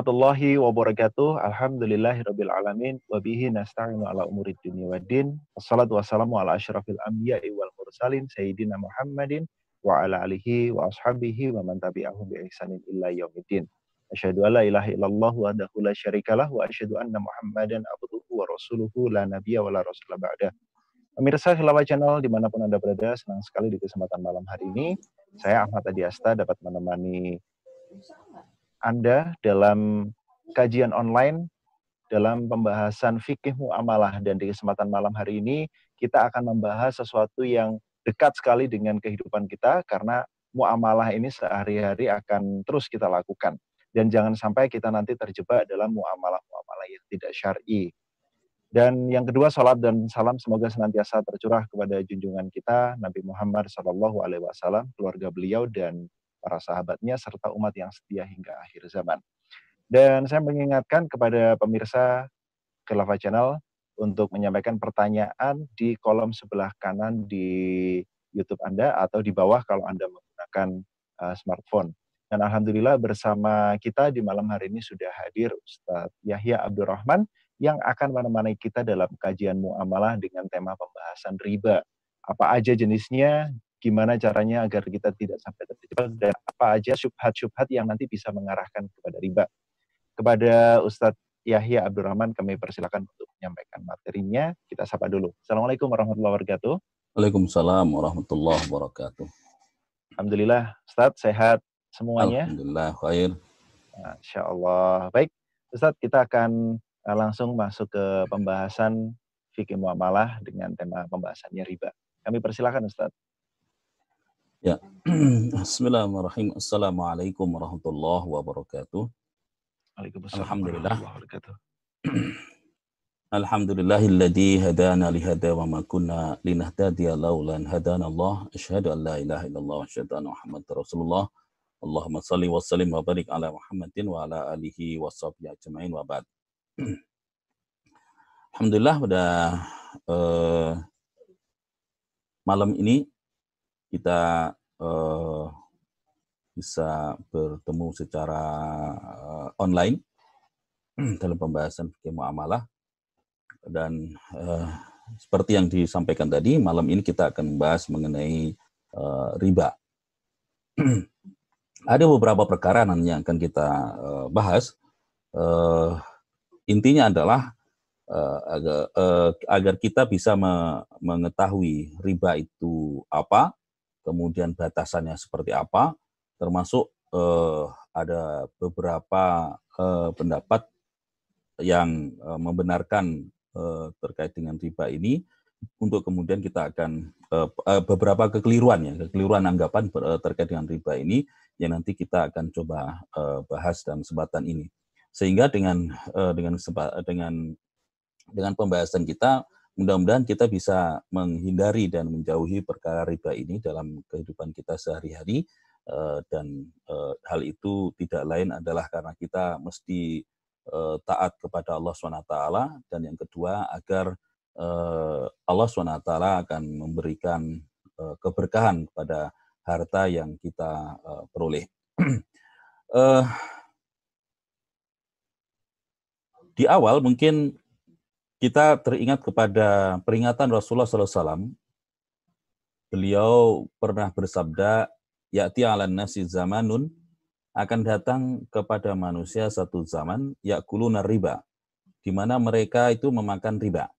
warahmatullahi wabarakatuh. Alhamdulillahirabbil alamin wa bihi nasta'inu ala umuri dunya waddin. Wassalatu wassalamu ala asyrafil anbiya'i wal mursalin sayyidina Muhammadin wa ala alihi wa ashabihi wa man tabi'ahum bi ihsanin illa yaumiddin. Asyhadu an la ilaha illallah wahdahu la syarikalah wa asyhadu anna Muhammadan abduhu wa rasuluhu la nabiyya wa la rasula ba'da. Pemirsa Hilawah Channel di mana pun Anda berada, senang sekali di kesempatan malam hari ini. Saya Ahmad Adiasta dapat menemani anda dalam kajian online dalam pembahasan fikih muamalah dan di kesempatan malam hari ini kita akan membahas sesuatu yang dekat sekali dengan kehidupan kita karena muamalah ini sehari-hari akan terus kita lakukan dan jangan sampai kita nanti terjebak dalam muamalah-muamalah yang tidak syar'i. Dan yang kedua, salat dan salam semoga senantiasa tercurah kepada junjungan kita Nabi Muhammad Wasallam, keluarga beliau dan para sahabatnya, serta umat yang setia hingga akhir zaman. Dan saya mengingatkan kepada pemirsa Khilafah Channel untuk menyampaikan pertanyaan di kolom sebelah kanan di YouTube Anda atau di bawah kalau Anda menggunakan uh, smartphone. Dan Alhamdulillah bersama kita di malam hari ini sudah hadir Ustadz Yahya Abdurrahman yang akan menemani kita dalam kajian muamalah dengan tema pembahasan riba. Apa aja jenisnya, gimana caranya agar kita tidak sampai terjebak dan apa aja syubhat-syubhat yang nanti bisa mengarahkan kepada riba. Kepada Ustadz Yahya Abdurrahman kami persilakan untuk menyampaikan materinya. Kita sapa dulu. Assalamualaikum warahmatullahi wabarakatuh. Waalaikumsalam warahmatullahi wabarakatuh. Alhamdulillah, Ustadz sehat semuanya. Alhamdulillah, khair. Masya Allah. Baik, Ustadz kita akan eh, langsung masuk ke pembahasan fikih muamalah dengan tema pembahasannya riba. Kami persilakan Ustadz. Ya. Bismillahirrahmanirrahim. Assalamualaikum warahmatullahi wabarakatuh. Waalaikumsalam Alhamdulillah. warahmatullahi wabarakatuh. Alhamdulillahilladzi hadana li hada wa ma kunna linahtadiya laulan hadana Allah. Asyhadu an la ilaha illallah wa asyhadu anna Muhammadar Rasulullah. Allahumma salli wa sallim wa barik ala Muhammadin wa ala alihi wa sahbihi ajma'in wa ba'd. Alhamdulillah pada uh, malam ini kita uh, bisa bertemu secara uh, online dalam pembahasan fikih muamalah dan uh, seperti yang disampaikan tadi malam ini kita akan membahas mengenai uh, riba. Ada beberapa perkara yang akan kita uh, bahas. Uh, intinya adalah uh, agar, uh, agar kita bisa me mengetahui riba itu apa, kemudian batasannya seperti apa, termasuk uh, ada beberapa uh, pendapat yang uh, membenarkan uh, terkait dengan riba ini. Untuk kemudian kita akan uh, uh, beberapa kekeliruan ya kekeliruan anggapan uh, terkait dengan riba ini yang nanti kita akan coba uh, bahas dalam kesempatan ini. Sehingga dengan uh, dengan dengan dengan pembahasan kita mudah-mudahan kita bisa menghindari dan menjauhi perkara riba ini dalam kehidupan kita sehari-hari eh, dan eh, hal itu tidak lain adalah karena kita mesti eh, taat kepada Allah SWT dan yang kedua agar Allah SWT akan memberikan keberkahan kepada harta yang kita peroleh. Di awal mungkin kita teringat kepada peringatan Rasulullah SAW. Beliau pernah bersabda, Ya'ti ala nasi zamanun, akan datang kepada manusia satu zaman, ya'kuluna riba, di mana mereka itu memakan riba.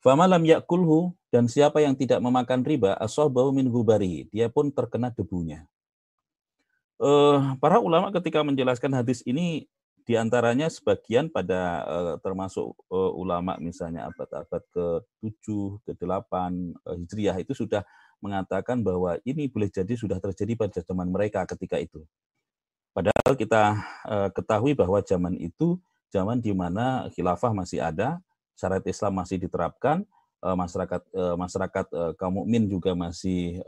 Famalam ya'kulhu, dan siapa yang tidak memakan riba, asobahu min hubari, dia pun terkena debunya. Uh, para ulama ketika menjelaskan hadis ini di antaranya sebagian pada uh, termasuk uh, ulama misalnya abad-abad ke-7, ke-8 uh, Hijriah itu sudah mengatakan bahwa ini boleh jadi sudah terjadi pada zaman mereka ketika itu. Padahal kita ketahui bahwa zaman itu zaman di mana khilafah masih ada, syariat Islam masih diterapkan, masyarakat masyarakat kaum mukmin juga masih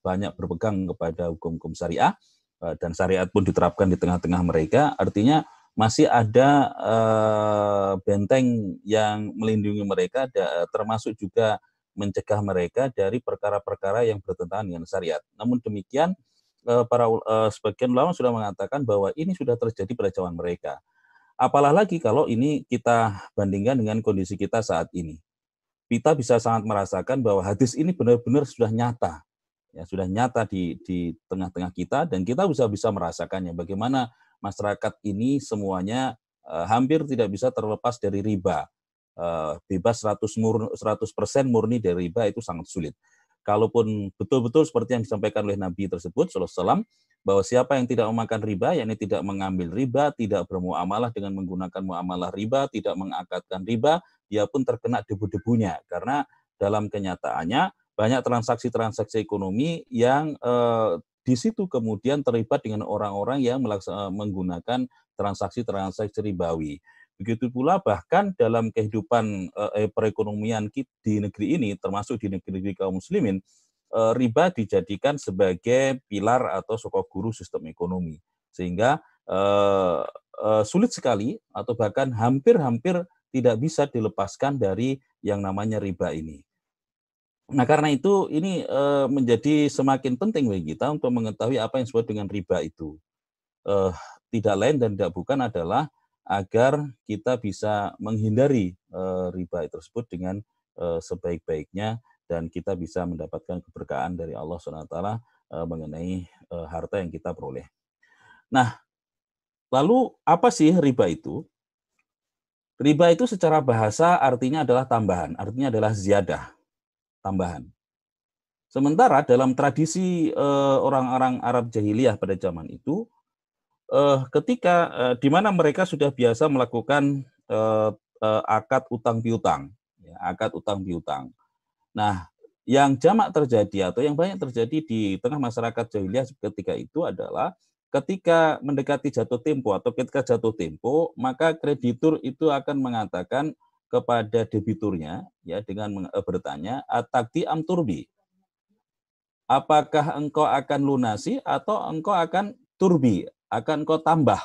banyak berpegang kepada hukum-hukum syariah Eh, dan syariat pun diterapkan di tengah-tengah mereka, artinya masih ada uh, benteng yang melindungi mereka, termasuk juga mencegah mereka dari perkara-perkara yang bertentangan dengan syariat. Namun demikian, para sebagian ulama sudah mengatakan bahwa ini sudah terjadi pada zaman mereka. Apalah lagi kalau ini kita bandingkan dengan kondisi kita saat ini. Kita bisa sangat merasakan bahwa hadis ini benar-benar sudah nyata. Ya, sudah nyata di di tengah-tengah kita dan kita bisa bisa merasakannya bagaimana masyarakat ini semuanya uh, hampir tidak bisa terlepas dari riba. Uh, bebas 100 mur, 100% murni dari riba itu sangat sulit. Kalaupun betul-betul seperti yang disampaikan oleh Nabi tersebut, Sallallahu bahwa siapa yang tidak memakan riba, yakni tidak mengambil riba, tidak bermuamalah dengan menggunakan muamalah riba, tidak mengakatkan riba, dia pun terkena debu-debunya. Karena dalam kenyataannya banyak transaksi-transaksi ekonomi yang eh, di situ kemudian terlibat dengan orang-orang yang menggunakan transaksi-transaksi ribawi. Begitu pula bahkan dalam kehidupan eh, perekonomian di negeri ini, termasuk di negeri-negeri kaum muslimin, eh, riba dijadikan sebagai pilar atau sokok guru sistem ekonomi. Sehingga eh, eh, sulit sekali atau bahkan hampir-hampir tidak bisa dilepaskan dari yang namanya riba ini. Nah, karena itu ini e, menjadi semakin penting bagi kita untuk mengetahui apa yang disebut dengan riba itu. E, tidak lain dan tidak bukan adalah agar kita bisa menghindari e, riba tersebut dengan e, sebaik-baiknya dan kita bisa mendapatkan keberkahan dari Allah SWT e, mengenai e, harta yang kita peroleh. Nah, lalu apa sih riba itu? Riba itu secara bahasa artinya adalah tambahan, artinya adalah ziyadah tambahan. Sementara dalam tradisi eh, orang-orang Arab jahiliyah pada zaman itu, eh, ketika eh, di mana mereka sudah biasa melakukan akad utang piutang, ya, akad utang piutang. Nah, yang jamak terjadi atau yang banyak terjadi di tengah masyarakat jahiliyah ketika itu adalah ketika mendekati jatuh tempo atau ketika jatuh tempo, maka kreditur itu akan mengatakan kepada debiturnya ya dengan eh, bertanya atakti am turbi? Apakah engkau akan lunasi atau engkau akan turbi? Akan engkau tambah?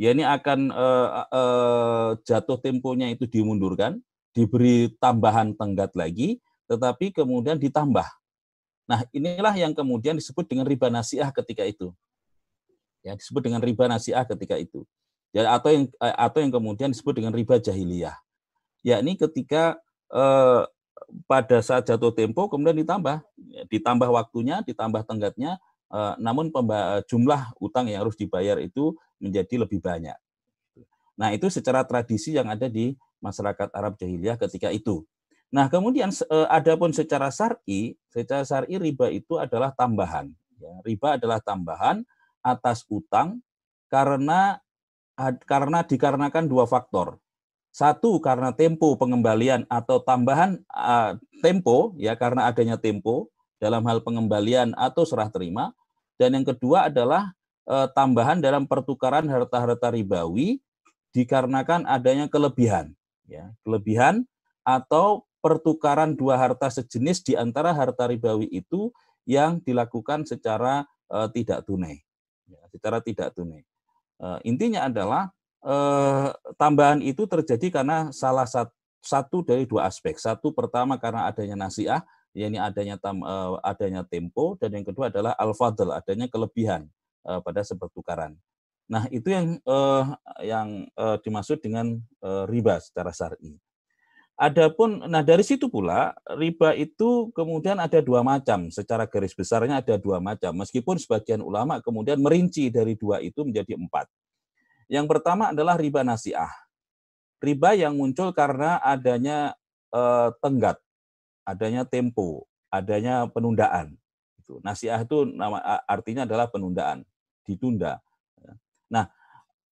Ya ini akan uh, uh, jatuh temponya itu dimundurkan diberi tambahan tenggat lagi tetapi kemudian ditambah. Nah inilah yang kemudian disebut dengan riba nasiah ketika itu. Ya disebut dengan riba nasiah ketika itu. Ya atau yang atau yang kemudian disebut dengan riba jahiliyah yakni ketika eh, pada saat jatuh tempo kemudian ditambah ditambah waktunya ditambah tenggatnya eh, namun jumlah utang yang harus dibayar itu menjadi lebih banyak. Nah itu secara tradisi yang ada di masyarakat Arab jahiliyah ketika itu. Nah kemudian eh, adapun secara syar'i secara syar'i riba itu adalah tambahan ya, riba adalah tambahan atas utang karena karena dikarenakan dua faktor satu karena tempo pengembalian atau tambahan uh, tempo ya karena adanya tempo dalam hal pengembalian atau serah terima. Dan yang kedua adalah uh, tambahan dalam pertukaran harta-harta ribawi dikarenakan adanya kelebihan ya kelebihan atau pertukaran dua harta sejenis di antara harta ribawi itu yang dilakukan secara uh, tidak tunai ya, secara tidak tunai. Uh, intinya adalah eh, tambahan itu terjadi karena salah satu, satu dari dua aspek. Satu pertama karena adanya nasiah, yakni adanya tam, eh, adanya tempo, dan yang kedua adalah al-fadl, adanya kelebihan eh, pada sepertukaran. Nah, itu yang eh, yang eh, dimaksud dengan eh, riba secara syar'i. Adapun, nah dari situ pula riba itu kemudian ada dua macam. Secara garis besarnya ada dua macam. Meskipun sebagian ulama kemudian merinci dari dua itu menjadi empat. Yang pertama adalah riba nasiah. Riba yang muncul karena adanya eh, tenggat, adanya tempo, adanya penundaan. Nasiah itu nama artinya adalah penundaan, ditunda. Nah,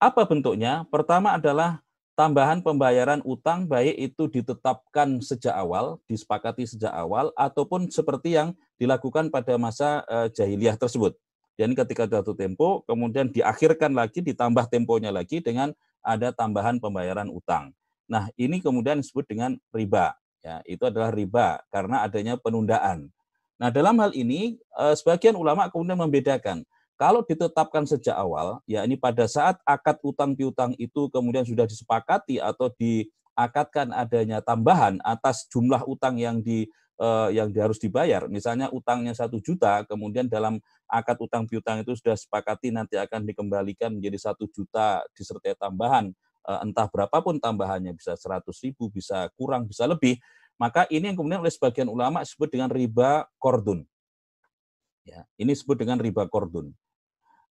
apa bentuknya? Pertama adalah tambahan pembayaran utang baik itu ditetapkan sejak awal, disepakati sejak awal ataupun seperti yang dilakukan pada masa eh, jahiliyah tersebut. Dan ketika jatuh tempo, kemudian diakhirkan lagi, ditambah temponya lagi dengan ada tambahan pembayaran utang. Nah, ini kemudian disebut dengan riba. Ya, itu adalah riba karena adanya penundaan. Nah, dalam hal ini eh, sebagian ulama kemudian membedakan kalau ditetapkan sejak awal, ya ini pada saat akad utang piutang itu kemudian sudah disepakati atau diakatkan adanya tambahan atas jumlah utang yang di uh, yang harus dibayar. Misalnya utangnya satu juta, kemudian dalam akad utang piutang itu sudah sepakati nanti akan dikembalikan menjadi satu juta disertai tambahan. Eh, entah berapapun tambahannya bisa seratus ribu bisa kurang bisa lebih. Maka ini yang kemudian oleh sebagian ulama disebut dengan riba kordun. Ya ini disebut dengan riba kordun.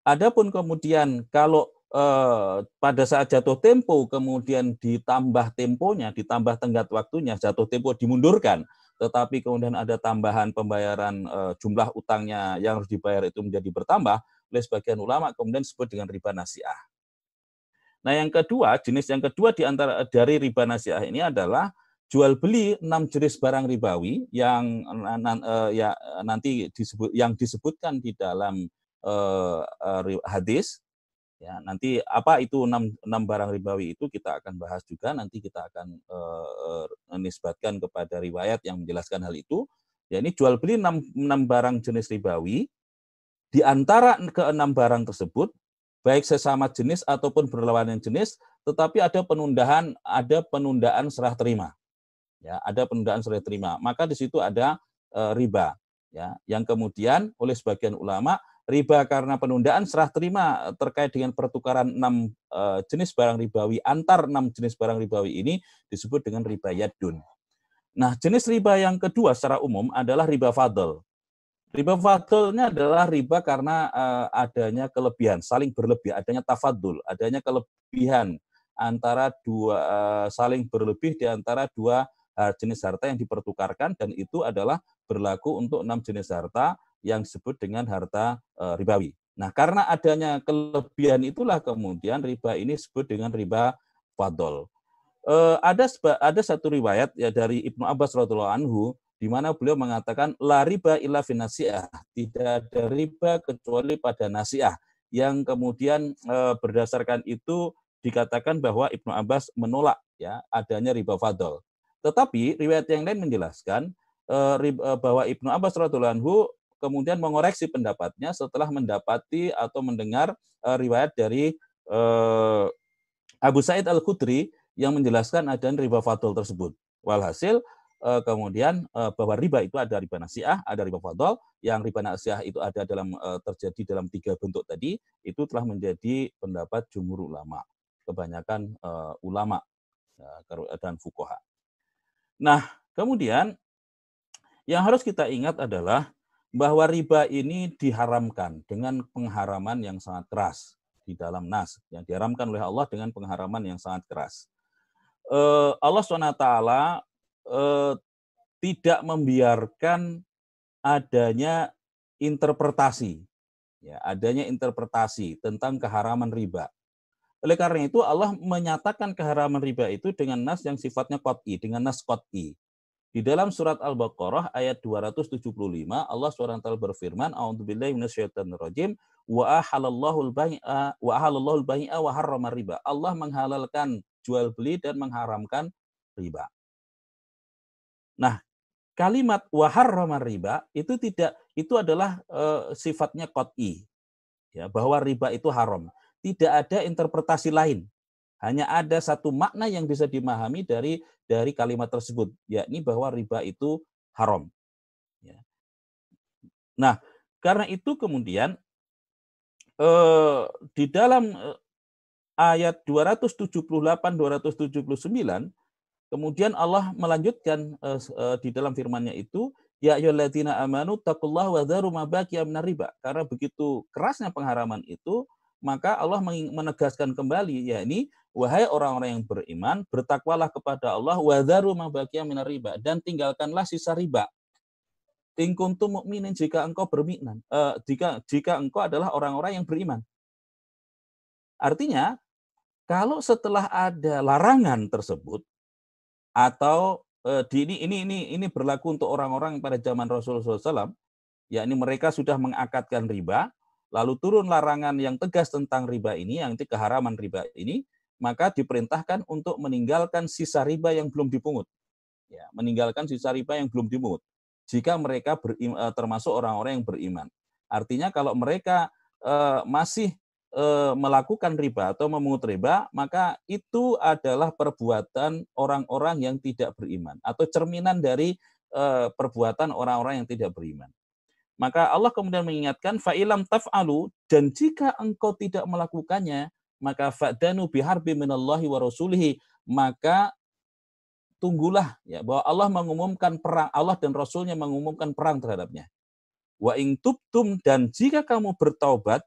Adapun kemudian kalau eh, pada saat jatuh tempo kemudian ditambah temponya, ditambah tenggat waktunya, jatuh tempo dimundurkan, tetapi kemudian ada tambahan pembayaran eh, jumlah utangnya yang harus dibayar itu menjadi bertambah, oleh sebagian ulama kemudian disebut dengan riba nasiah. Nah, yang kedua, jenis yang kedua di antara dari riba nasiah ini adalah jual beli enam jenis barang ribawi yang uh, ya nanti disebut yang disebutkan di dalam uh, hadis Ya, nanti apa itu enam, enam barang ribawi itu kita akan bahas juga. Nanti kita akan uh, menisbatkan kepada riwayat yang menjelaskan hal itu. Ya, ini jual beli enam, enam barang jenis ribawi. Di antara keenam barang tersebut, baik sesama jenis ataupun berlawanan jenis, tetapi ada penundaan, ada penundaan serah terima. Ya, ada penundaan serah terima. Maka di situ ada uh, riba. Ya, yang kemudian oleh sebagian ulama riba karena penundaan serah terima terkait dengan pertukaran enam uh, jenis barang ribawi antar enam jenis barang ribawi ini disebut dengan riba yadun. Nah, jenis riba yang kedua secara umum adalah riba fadl. Riba fadlnya adalah riba karena uh, adanya kelebihan, saling berlebih, adanya tafadul, adanya kelebihan antara dua uh, saling berlebih di antara dua jenis harta yang dipertukarkan dan itu adalah berlaku untuk enam jenis harta yang disebut dengan harta e, ribawi. Nah, karena adanya kelebihan itulah kemudian riba ini disebut dengan riba fadol. E, ada ada satu riwayat ya dari Ibnu Abbas radhiallahu anhu di mana beliau mengatakan la riba illa finasiah, tidak ada riba kecuali pada nasiah yang kemudian e, berdasarkan itu dikatakan bahwa Ibnu Abbas menolak ya adanya riba fadol. Tetapi riwayat yang lain menjelaskan bahwa Ibnu Abbas radhiallahu kemudian mengoreksi pendapatnya setelah mendapati atau mendengar uh, riwayat dari uh, Abu Said Al-Khudri yang menjelaskan adanya riba fadl tersebut. Walhasil uh, kemudian uh, bahwa riba itu ada riba nasiah, ada riba fadl, yang riba nasiah itu ada dalam uh, terjadi dalam tiga bentuk tadi, itu telah menjadi pendapat jumhur ulama, kebanyakan uh, ulama uh, dan fukoha. Nah, kemudian yang harus kita ingat adalah bahwa riba ini diharamkan dengan pengharaman yang sangat keras di dalam nas yang diharamkan oleh Allah dengan pengharaman yang sangat keras. Uh, Allah swt uh, tidak membiarkan adanya interpretasi, ya, adanya interpretasi tentang keharaman riba. Oleh karena itu Allah menyatakan keharaman riba itu dengan nas yang sifatnya kot'i, dengan nas kot'i. Di dalam surat Al-Baqarah ayat 275 Allah SWT berfirman A'udzubillahi minasyaitonirrajim wa ahalallahu al-bai'a wa ahalallahu al-bai'a wa harrama riba. Allah menghalalkan jual beli dan mengharamkan riba. Nah, kalimat wa harrama riba itu tidak itu adalah e, sifatnya qat'i. Ya, bahwa riba itu haram. Tidak ada interpretasi lain hanya ada satu makna yang bisa dimahami dari dari kalimat tersebut, yakni bahwa riba itu haram. Ya. Nah, karena itu kemudian eh, di dalam eh, ayat 278 279 kemudian Allah melanjutkan eh, eh, di dalam firman-Nya itu ya ayyuhalladzina amanu taqullaha wa dharu ma riba karena begitu kerasnya pengharaman itu maka Allah menegaskan kembali yakni wahai orang-orang yang beriman bertakwalah kepada Allah wadharu ma baqiya minar riba dan tinggalkanlah sisa riba. In kuntum mukminin jika engkau berminan uh, jika jika engkau adalah orang-orang yang beriman. Artinya kalau setelah ada larangan tersebut atau uh, di ini ini ini ini berlaku untuk orang-orang pada zaman Rasulullah SAW yakni mereka sudah mengakatkan riba lalu turun larangan yang tegas tentang riba ini, yang keharaman riba ini, maka diperintahkan untuk meninggalkan sisa riba yang belum dipungut. Ya, meninggalkan sisa riba yang belum dipungut. Jika mereka berim, eh, termasuk orang-orang yang beriman. Artinya kalau mereka eh, masih eh, melakukan riba atau memungut riba, maka itu adalah perbuatan orang-orang yang tidak beriman atau cerminan dari eh, perbuatan orang-orang yang tidak beriman. Maka Allah kemudian mengingatkan fa'ilam taf'alu dan jika engkau tidak melakukannya maka fa'danu biharbi minallahi wa rasulihi maka tunggulah ya bahwa Allah mengumumkan perang Allah dan Rasulnya mengumumkan perang terhadapnya. Wa ing tubtum dan jika kamu bertaubat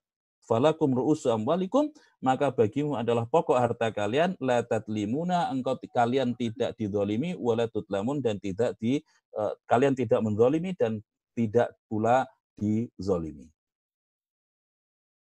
falakum ru'usu amwalikum maka bagimu adalah pokok harta kalian la tatlimuna engkau kalian tidak didolimi wala tutlamun dan tidak di uh, kalian tidak mendolimi dan tidak pula dizolimi.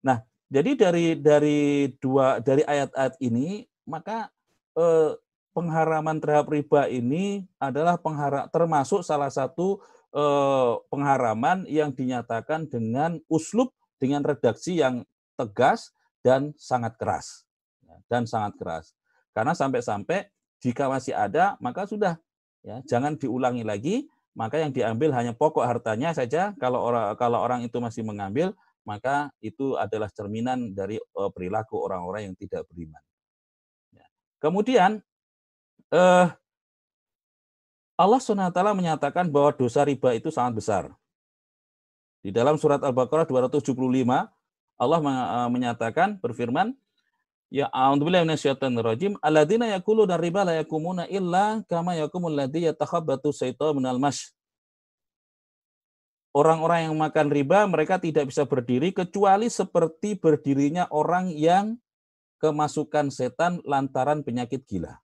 Nah, jadi dari dari dua dari ayat-ayat ini maka eh, pengharaman terhadap riba ini adalah penghara, termasuk salah satu eh, pengharaman yang dinyatakan dengan uslub dengan redaksi yang tegas dan sangat keras. Ya, dan sangat keras. Karena sampai-sampai jika masih ada maka sudah. Ya jangan diulangi lagi maka yang diambil hanya pokok hartanya saja. Kalau orang kalau orang itu masih mengambil, maka itu adalah cerminan dari uh, perilaku orang-orang yang tidak beriman. Ya. Kemudian uh, Allah SWT menyatakan bahwa dosa riba itu sangat besar. Di dalam surat Al-Baqarah 275, Allah eh, menyatakan berfirman, Ya a'udzubillahi minasyaitonir rajim. Alladzina yakuluna riba la yakumuna illa kama yakumul ladzi yatakhabbatu syaitanu minal mas. Orang-orang yang makan riba mereka tidak bisa berdiri kecuali seperti berdirinya orang yang kemasukan setan lantaran penyakit gila.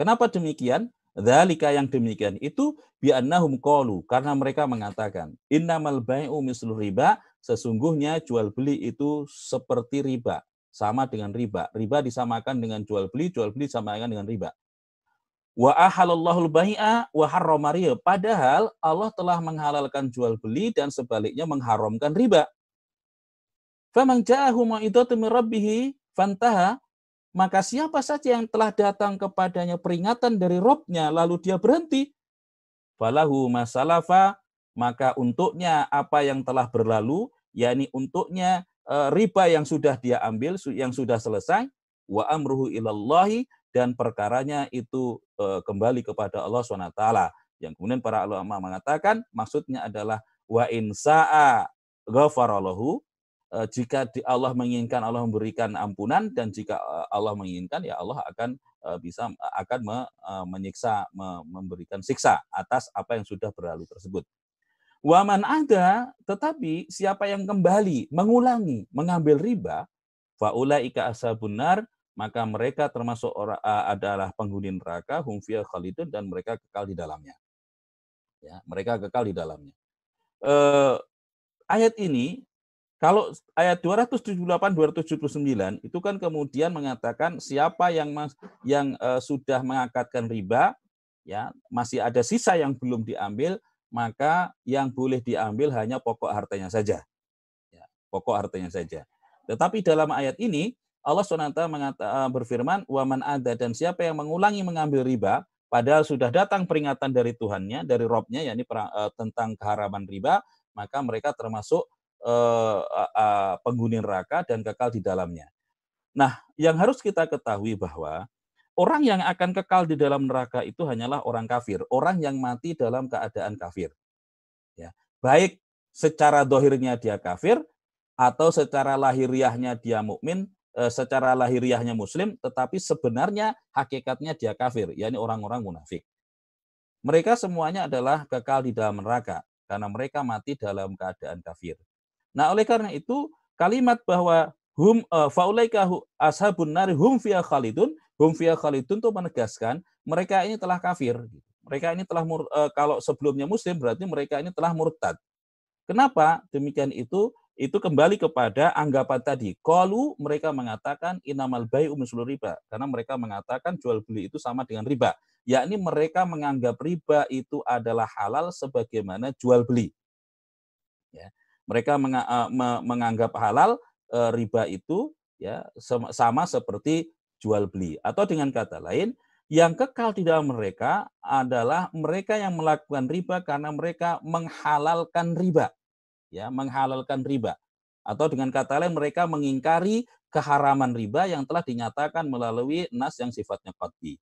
Kenapa demikian? Dzalika yang demikian itu bi'annahum qalu karena mereka mengatakan innamal bai'u mislu riba sesungguhnya jual beli itu seperti riba sama dengan riba. Riba disamakan dengan jual beli, jual beli disamakan dengan riba. Wa ahalallahul bai'a wa harrama Padahal Allah telah menghalalkan jual beli dan sebaliknya mengharamkan riba. Faman ja'ahu ma'idatu min rabbih fantaha maka siapa saja yang telah datang kepadanya peringatan dari Robnya lalu dia berhenti falahu masalafa maka untuknya apa yang telah berlalu yakni untuknya riba yang sudah dia ambil, yang sudah selesai, wa amruhu ilallahi, dan perkaranya itu eh, kembali kepada Allah SWT. Yang kemudian para ulama mengatakan, maksudnya adalah wa insa'a ghafaralahu, eh, jika Allah menginginkan Allah memberikan ampunan dan jika Allah menginginkan ya Allah akan bisa akan menyiksa memberikan siksa atas apa yang sudah berlalu tersebut. Waman ada, tetapi siapa yang kembali mengulangi mengambil riba, faulaika asabunar, maka mereka termasuk orang, adalah penghuni neraka, hum khalidun dan mereka kekal di dalamnya. Ya, mereka kekal di dalamnya. Eh, ayat ini kalau ayat 278 279 itu kan kemudian mengatakan siapa yang mas, yang uh, sudah mengakatkan riba ya masih ada sisa yang belum diambil maka yang boleh diambil hanya pokok hartanya saja. Ya, pokok hartanya saja. Tetapi dalam ayat ini Allah SWT mengata, eh, berfirman, waman ada dan siapa yang mengulangi mengambil riba, padahal sudah datang peringatan dari Tuhannya, dari Robnya, yakni uh, tentang keharaman riba, maka mereka termasuk uh, uh, penghuni neraka dan kekal di dalamnya. Nah, yang harus kita ketahui bahwa Orang yang akan kekal di dalam neraka itu hanyalah orang kafir, orang yang mati dalam keadaan kafir. Ya, baik secara dohirnya dia kafir atau secara lahiriahnya dia mukmin, eh, secara lahiriahnya muslim, tetapi sebenarnya hakikatnya dia kafir, yakni orang-orang munafik. Mereka semuanya adalah kekal di dalam neraka karena mereka mati dalam keadaan kafir. Nah, oleh karena itu kalimat bahwa hum uh, faulaika ashabun nari hum fiha khalidun hum khalidun itu menegaskan mereka ini telah kafir. Mereka ini telah mur, uh, kalau sebelumnya muslim berarti mereka ini telah murtad. Kenapa demikian itu? Itu kembali kepada anggapan tadi. Kalau mereka mengatakan inamal bayi mislu riba. Karena mereka mengatakan jual beli itu sama dengan riba. Yakni mereka menganggap riba itu adalah halal sebagaimana jual beli. Ya. Mereka menganggap halal Eh, riba itu ya sama seperti jual beli. Atau dengan kata lain yang kekal di dalam mereka adalah mereka yang melakukan riba karena mereka menghalalkan riba. Ya menghalalkan riba. Atau dengan kata lain mereka mengingkari keharaman riba yang telah dinyatakan melalui nas yang sifatnya qat'i.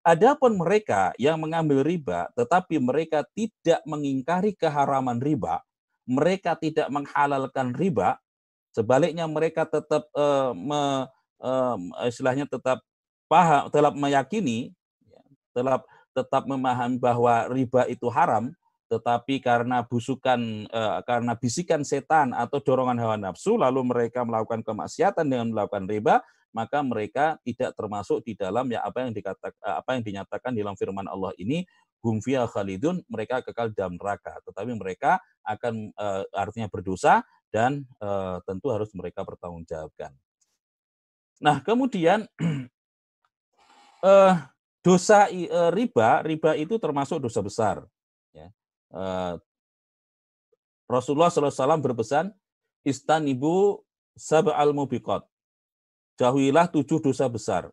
Adapun mereka yang mengambil riba tetapi mereka tidak mengingkari keharaman riba, mereka tidak menghalalkan riba, sebaliknya mereka tetap uh, me, istilahnya tetap paham, tetap meyakini, ya, tetap tetap memahami bahwa riba itu haram, tetapi karena busukan uh, karena bisikan setan atau dorongan hawa nafsu lalu mereka melakukan kemaksiatan dengan melakukan riba maka mereka tidak termasuk di dalam ya apa yang dikatakan apa yang dinyatakan dalam firman Allah ini hum khalidun mereka kekal dalam neraka tetapi mereka akan uh, artinya berdosa dan tentu harus mereka pertanggungjawabkan. Nah, kemudian uh, dosa uh, riba riba itu termasuk dosa besar ya uh, Rasulullah SAW berpesan, istanibu sab'al mubiqat. Jauhilah tujuh dosa besar.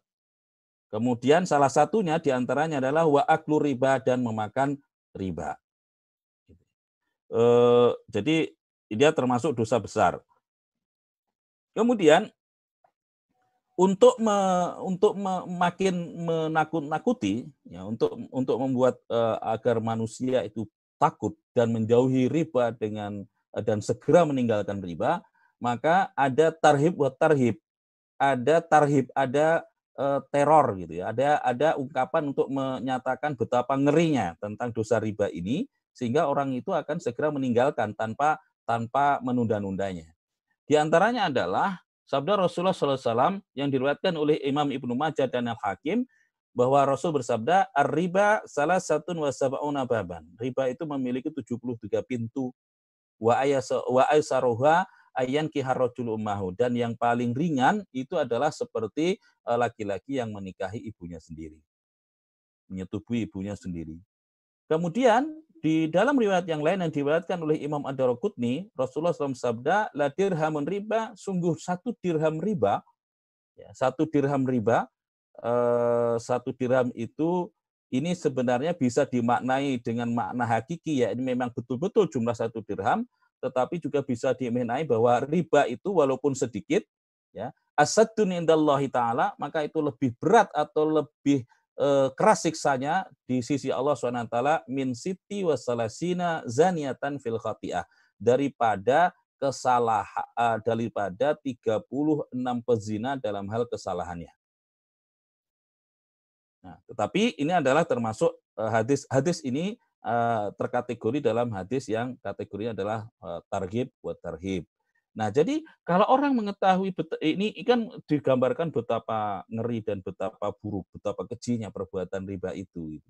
Kemudian salah satunya di antaranya adalah wa aklu riba dan memakan riba. E, jadi dia termasuk dosa besar. Kemudian untuk me, untuk me, makin menakut-nakuti ya untuk untuk membuat e, agar manusia itu takut dan menjauhi riba dengan eh, dan segera meninggalkan riba, maka ada tarhib buat tarhib. Ada tarhib, ada uh, teror gitu ya. Ada ada ungkapan untuk menyatakan betapa ngerinya tentang dosa riba ini sehingga orang itu akan segera meninggalkan tanpa tanpa menunda-nundanya. Di antaranya adalah sabda Rasulullah SAW yang diriwayatkan oleh Imam Ibnu Majah dan Al Hakim bahwa Rasul bersabda, "Ar-riba salah satu wa sab'una baban." Riba itu memiliki 73 pintu. Wa ayasa wa aisaruha ayan kiharrajul ummahu dan yang paling ringan itu adalah seperti eh, laki-laki yang menikahi ibunya sendiri. Menyetubuhi ibunya sendiri. Kemudian di dalam riwayat yang lain yang diriwayatkan oleh Imam Ad-Darqutni, Rasulullah SAW sabda, "La dirhamun riba, sungguh satu dirham riba, ya, satu dirham riba Eh, satu dirham itu ini sebenarnya bisa dimaknai dengan makna hakiki ya ini memang betul-betul jumlah satu dirham tetapi juga bisa dimaknai bahwa riba itu walaupun sedikit ya asadun indallahi taala maka itu lebih berat atau lebih eh, keras siksanya di sisi Allah SWT min siti wasalasina zaniatan fil khati'ah daripada kesalahan uh, daripada 36 pezina dalam hal kesalahannya. Nah, tetapi ini adalah termasuk uh, hadis hadis ini terkategori dalam hadis yang kategorinya adalah tarhib buat tarhib. Nah, jadi kalau orang mengetahui ini kan digambarkan betapa ngeri dan betapa buruk, betapa kejinya perbuatan riba itu.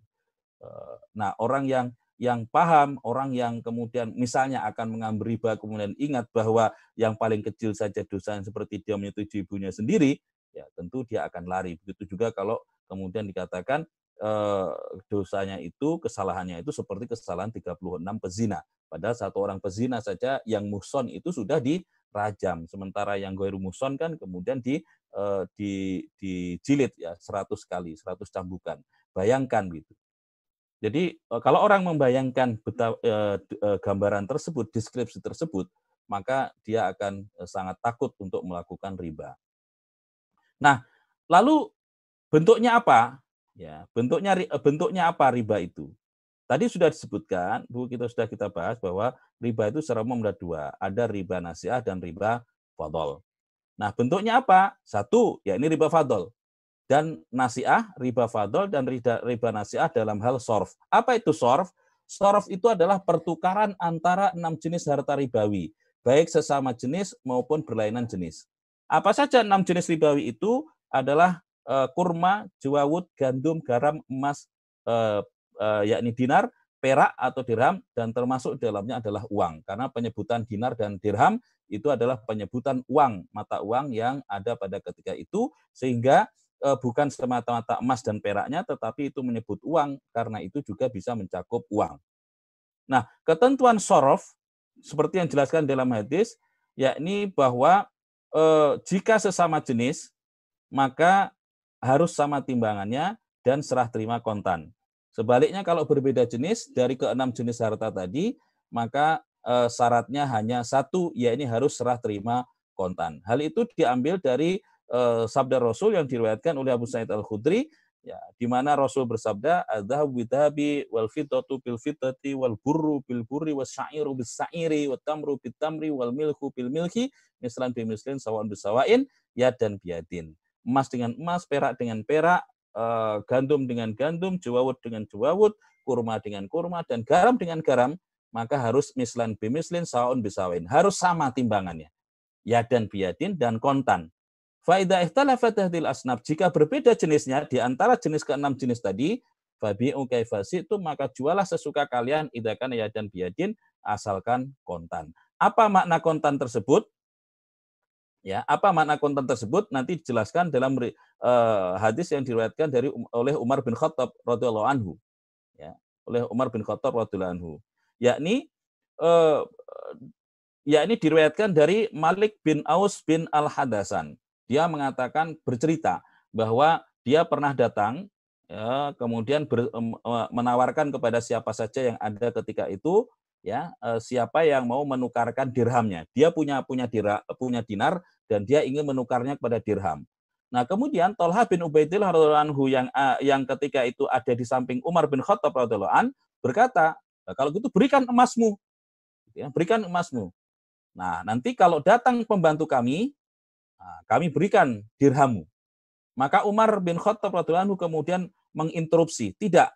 Nah, orang yang yang paham, orang yang kemudian misalnya akan mengambil riba, kemudian ingat bahwa yang paling kecil saja dosa yang seperti dia menyetujui ibunya sendiri, ya tentu dia akan lari. Begitu juga kalau kemudian dikatakan eh, dosanya itu, kesalahannya itu seperti kesalahan 36 pezina. Padahal satu orang pezina saja yang muson itu sudah dirajam. Sementara yang goiru muson kan kemudian di, eh, di, dijilid ya 100 kali, 100 cambukan. Bayangkan gitu. Jadi eh, kalau orang membayangkan beta, eh, eh, gambaran tersebut, deskripsi tersebut, maka dia akan eh, sangat takut untuk melakukan riba. Nah, lalu Bentuknya apa? Ya, bentuknya eh, bentuknya apa riba itu? Tadi sudah disebutkan, Bu, kita sudah kita bahas bahwa riba itu secara umum ada dua, ada riba nasiah dan riba fadol. Nah, bentuknya apa? Satu, ya ini riba fadol. Dan nasiah, riba fadol, dan riba, nasiah dalam hal sorf. Apa itu sorf? Sorf itu adalah pertukaran antara enam jenis harta ribawi, baik sesama jenis maupun berlainan jenis. Apa saja enam jenis ribawi itu adalah kurma, jawawut, gandum, garam, emas, uh, uh, yakni dinar, perak atau dirham, dan termasuk dalamnya adalah uang. Karena penyebutan dinar dan dirham itu adalah penyebutan uang, mata uang yang ada pada ketika itu, sehingga bukan semata-mata emas dan peraknya, tetapi itu menyebut uang, karena itu juga bisa mencakup uang. Nah, ketentuan sorof, seperti yang dijelaskan dalam hadis, yakni bahwa eh, jika sesama jenis, maka harus sama timbangannya dan serah terima kontan. Sebaliknya kalau berbeda jenis dari keenam jenis harta tadi, maka e, syaratnya hanya satu, yaitu harus serah terima kontan. Hal itu diambil dari e, sabda Rasul yang diriwayatkan oleh Abu Sa'id Al-Khudri ya di mana Rasul bersabda adzhab bidhabi wal fitatu bil fitati wal burru bil burri was syairu bis syairi wat tamru bit tamri wal milku bil milki mislan bi mislin sawan bisawain ya dan biadin emas dengan emas perak dengan perak uh, gandum dengan gandum jawawut dengan jawawut kurma dengan kurma dan garam dengan garam maka harus mislan bimislin saun bisawain harus sama timbangannya ya dan biadin dan kontan Faidah ihtalafat hadil asnaf. Jika berbeda jenisnya di antara jenis keenam jenis tadi, fabi'u kaifasi itu maka jualah sesuka kalian idakan ya dan biadin asalkan kontan. Apa makna kontan tersebut? Ya, apa makna kontan tersebut nanti dijelaskan dalam uh, hadis yang diriwayatkan dari oleh Umar bin Khattab radhiyallahu anhu. Ya, oleh Umar bin Khattab radhiyallahu anhu. Yakni uh, yakni diriwayatkan dari Malik bin Aus bin Al-Hadasan dia mengatakan bercerita bahwa dia pernah datang ya, kemudian ber, menawarkan kepada siapa saja yang ada ketika itu ya e, siapa yang mau menukarkan dirhamnya. Dia punya punya dira, punya dinar dan dia ingin menukarnya kepada dirham. Nah, kemudian Tolha bin Ubaidillah radhiyallahu yang yang ketika itu ada di samping Umar bin Khattab radhiyallahu an berkata, nah, kalau gitu berikan emasmu. Ya, berikan emasmu. Nah, nanti kalau datang pembantu kami, Nah, kami berikan dirhamu. Maka Umar bin Khattab radhiyallahu kemudian menginterupsi, tidak.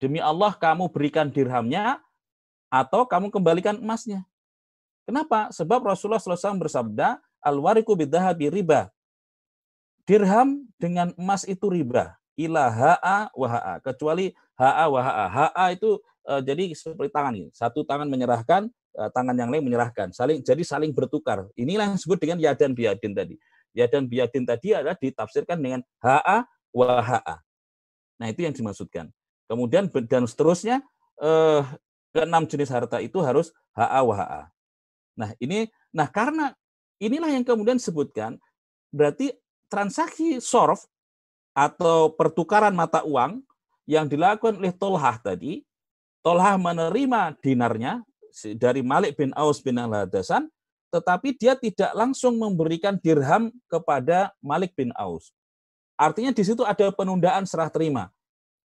Demi Allah kamu berikan dirhamnya atau kamu kembalikan emasnya. Kenapa? Sebab Rasulullah SAW bersabda, al-wariku bidahabi riba. Dirham dengan emas itu riba. Ila ha'a wa ha'a. Kecuali ha'a wa ha'a. Ha'a itu uh, jadi seperti tangan ini. Satu tangan menyerahkan, uh, tangan yang lain menyerahkan. Saling jadi saling bertukar. Inilah yang disebut dengan yadan biadin tadi. Yadan biadin tadi adalah ditafsirkan dengan ha'a wa ha'a. Nah, itu yang dimaksudkan. Kemudian dan seterusnya eh, keenam jenis harta itu harus ha'a wa ha'a. Nah, ini nah karena inilah yang kemudian disebutkan berarti transaksi sorf atau pertukaran mata uang yang dilakukan oleh Tolhah tadi, Tolhah menerima dinarnya dari Malik bin Aus bin Al-Hadasan, tetapi dia tidak langsung memberikan dirham kepada Malik bin Aus. Artinya di situ ada penundaan serah terima.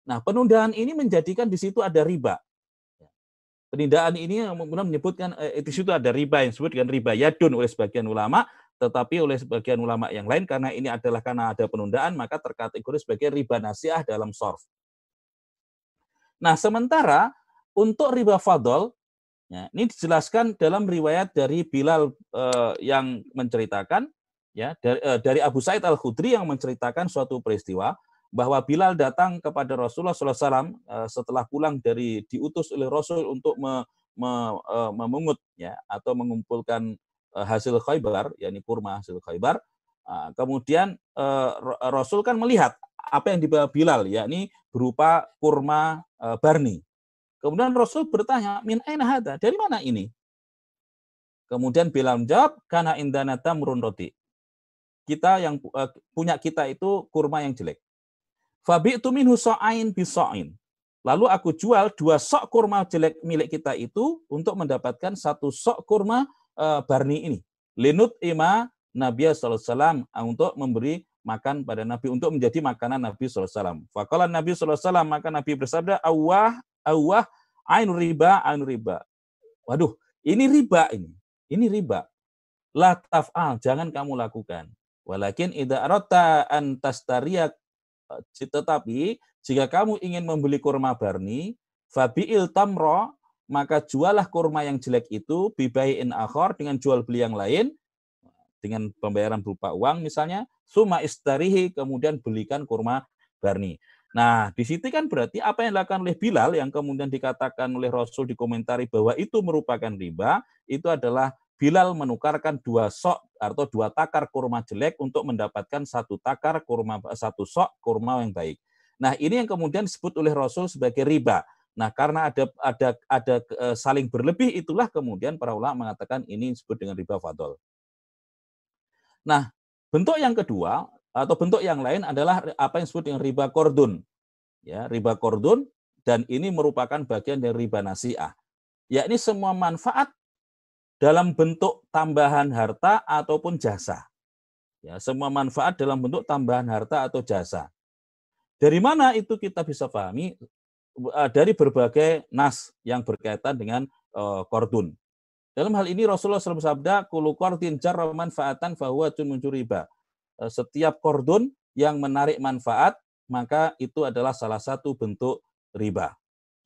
Nah, penundaan ini menjadikan di situ ada riba. Penundaan ini kemudian menyebutkan eh, di situ ada riba yang disebut dengan riba yadun oleh sebagian ulama, tetapi oleh sebagian ulama yang lain karena ini adalah karena ada penundaan maka terkategori sebagai riba nasiah dalam sorf. Nah, sementara untuk riba fadl Ya, ini dijelaskan dalam riwayat dari Bilal uh, yang menceritakan ya dari, uh, dari Abu Said Al Khudri yang menceritakan suatu peristiwa bahwa Bilal datang kepada Rasulullah SAW eh, setelah pulang dari diutus oleh Rasul untuk uh, memungut ya atau mengumpulkan uh, hasil Khaybar yakni kurma hasil Khaybar. Uh, kemudian Rasul kan melihat apa yang dibawa Bilal yakni berupa kurma barni Kemudian Rasul bertanya, min aina hada? Dari mana ini? Kemudian Bilal menjawab, karena indana tamrun roti. Kita yang punya kita itu kurma yang jelek. Fabi itu minhu so'ain biso'in. Lalu aku jual dua sok kurma jelek milik kita itu untuk mendapatkan satu sok kurma uh, barni ini. Linut ima Nabi SAW untuk memberi makan pada Nabi untuk menjadi makanan Nabi SAW. Fakalan Nabi SAW maka Nabi bersabda, awah awah ain riba ain riba. Waduh, ini riba ini. Ini riba. La taf'al, jangan kamu lakukan. Walakin idza aratta an tetapi jika kamu ingin membeli kurma barni, fabi'il tamro, maka jualah kurma yang jelek itu bibai'in akhor dengan jual beli yang lain dengan pembayaran berupa uang misalnya, suma istarihi kemudian belikan kurma barni. Nah, di situ kan berarti apa yang dilakukan oleh Bilal yang kemudian dikatakan oleh Rasul dikomentari bahwa itu merupakan riba, itu adalah Bilal menukarkan dua sok atau dua takar kurma jelek untuk mendapatkan satu takar kurma satu sok kurma yang baik. Nah, ini yang kemudian disebut oleh Rasul sebagai riba. Nah, karena ada ada ada e, saling berlebih itulah kemudian para ulama mengatakan ini disebut dengan riba fadol. Nah, bentuk yang kedua atau bentuk yang lain adalah apa yang disebut dengan riba kordun. Ya, riba kordun dan ini merupakan bagian dari riba nasiah. Yakni semua manfaat dalam bentuk tambahan harta ataupun jasa. Ya, semua manfaat dalam bentuk tambahan harta atau jasa. Dari mana itu kita bisa pahami? Eh, dari berbagai nas yang berkaitan dengan uh, kordun. Dalam hal ini Rasulullah SAW bersabda, "Kulu kordin jarra manfaatan fahuwa riba." Uh, setiap kordun yang menarik manfaat, maka itu adalah salah satu bentuk riba.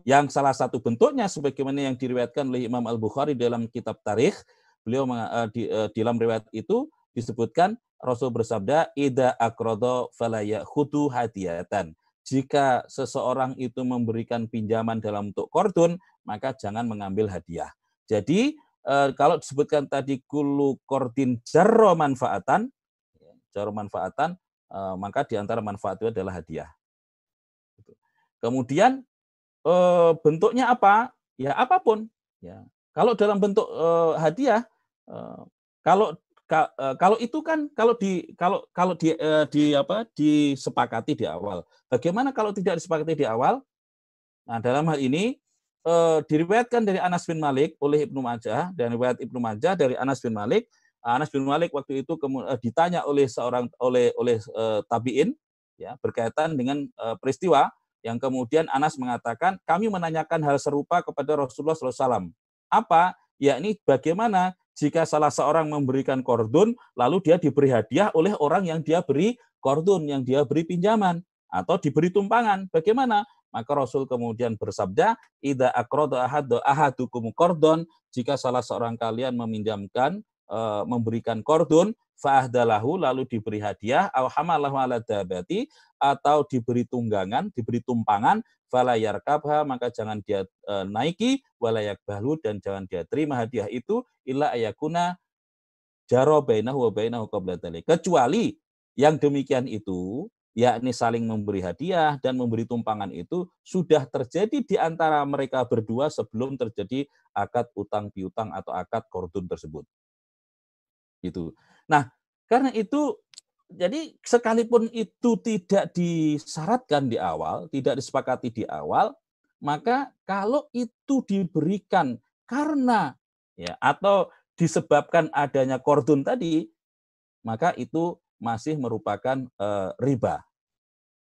Yang salah satu bentuknya sebagaimana yang diriwayatkan oleh Imam Al-Bukhari dalam kitab Tarikh, beliau uh, di, uh, dalam riwayat itu disebutkan Rasul bersabda, "Ida akrodo falaya khudu hadiatan." Jika seseorang itu memberikan pinjaman dalam bentuk kordon, maka jangan mengambil hadiah. Jadi eh, kalau disebutkan tadi kulu kordin jarro manfaatan, jarro manfaatan, eh, maka di antara manfaat itu adalah hadiah. Kemudian eh, bentuknya apa? Ya apa pun. Ya. Kalau dalam bentuk hadiah, kalau Eh, kalau itu kan kalau di kalau kalau di, eh, di apa disepakati di awal. Bagaimana kalau tidak disepakati di awal? Nah, dalam hal ini eh, diriwayatkan dari Anas bin Malik oleh Ibnu Majah dan riwayat Ibnu Majah dari Anas bin Malik. Anas bin Malik waktu itu ditanya oleh seorang oleh oleh tabiin ya berkaitan dengan peristiwa yang kemudian Anas mengatakan kami menanyakan hal serupa kepada Rasulullah SAW. Apa? Yakni bagaimana jika salah seorang memberikan kordun, lalu dia diberi hadiah oleh orang yang dia beri kordun, yang dia beri pinjaman, atau diberi tumpangan. Bagaimana? Maka Rasul kemudian bersabda, Ida akrodo ahadu ahadukum kordon, jika salah seorang kalian meminjamkan, e, memberikan kordun, fa'ahdalahu, lalu diberi hadiah, awhamalahu ala dabati, atau diberi tunggangan, diberi tumpangan, fala yarkabha maka jangan dia e, naiki walayak bahlu dan jangan dia terima hadiah itu illa ayakuna jaro bainahu wa bainahu kecuali yang demikian itu yakni saling memberi hadiah dan memberi tumpangan itu sudah terjadi di antara mereka berdua sebelum terjadi akad utang piutang atau akad kordun tersebut. Itu. Nah, karena itu jadi sekalipun itu tidak disyaratkan di awal, tidak disepakati di awal, maka kalau itu diberikan karena ya atau disebabkan adanya kordun tadi, maka itu masih merupakan e, riba.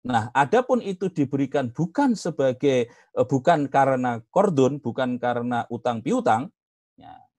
Nah, adapun itu diberikan bukan sebagai e, bukan karena kordun, bukan karena utang piutang,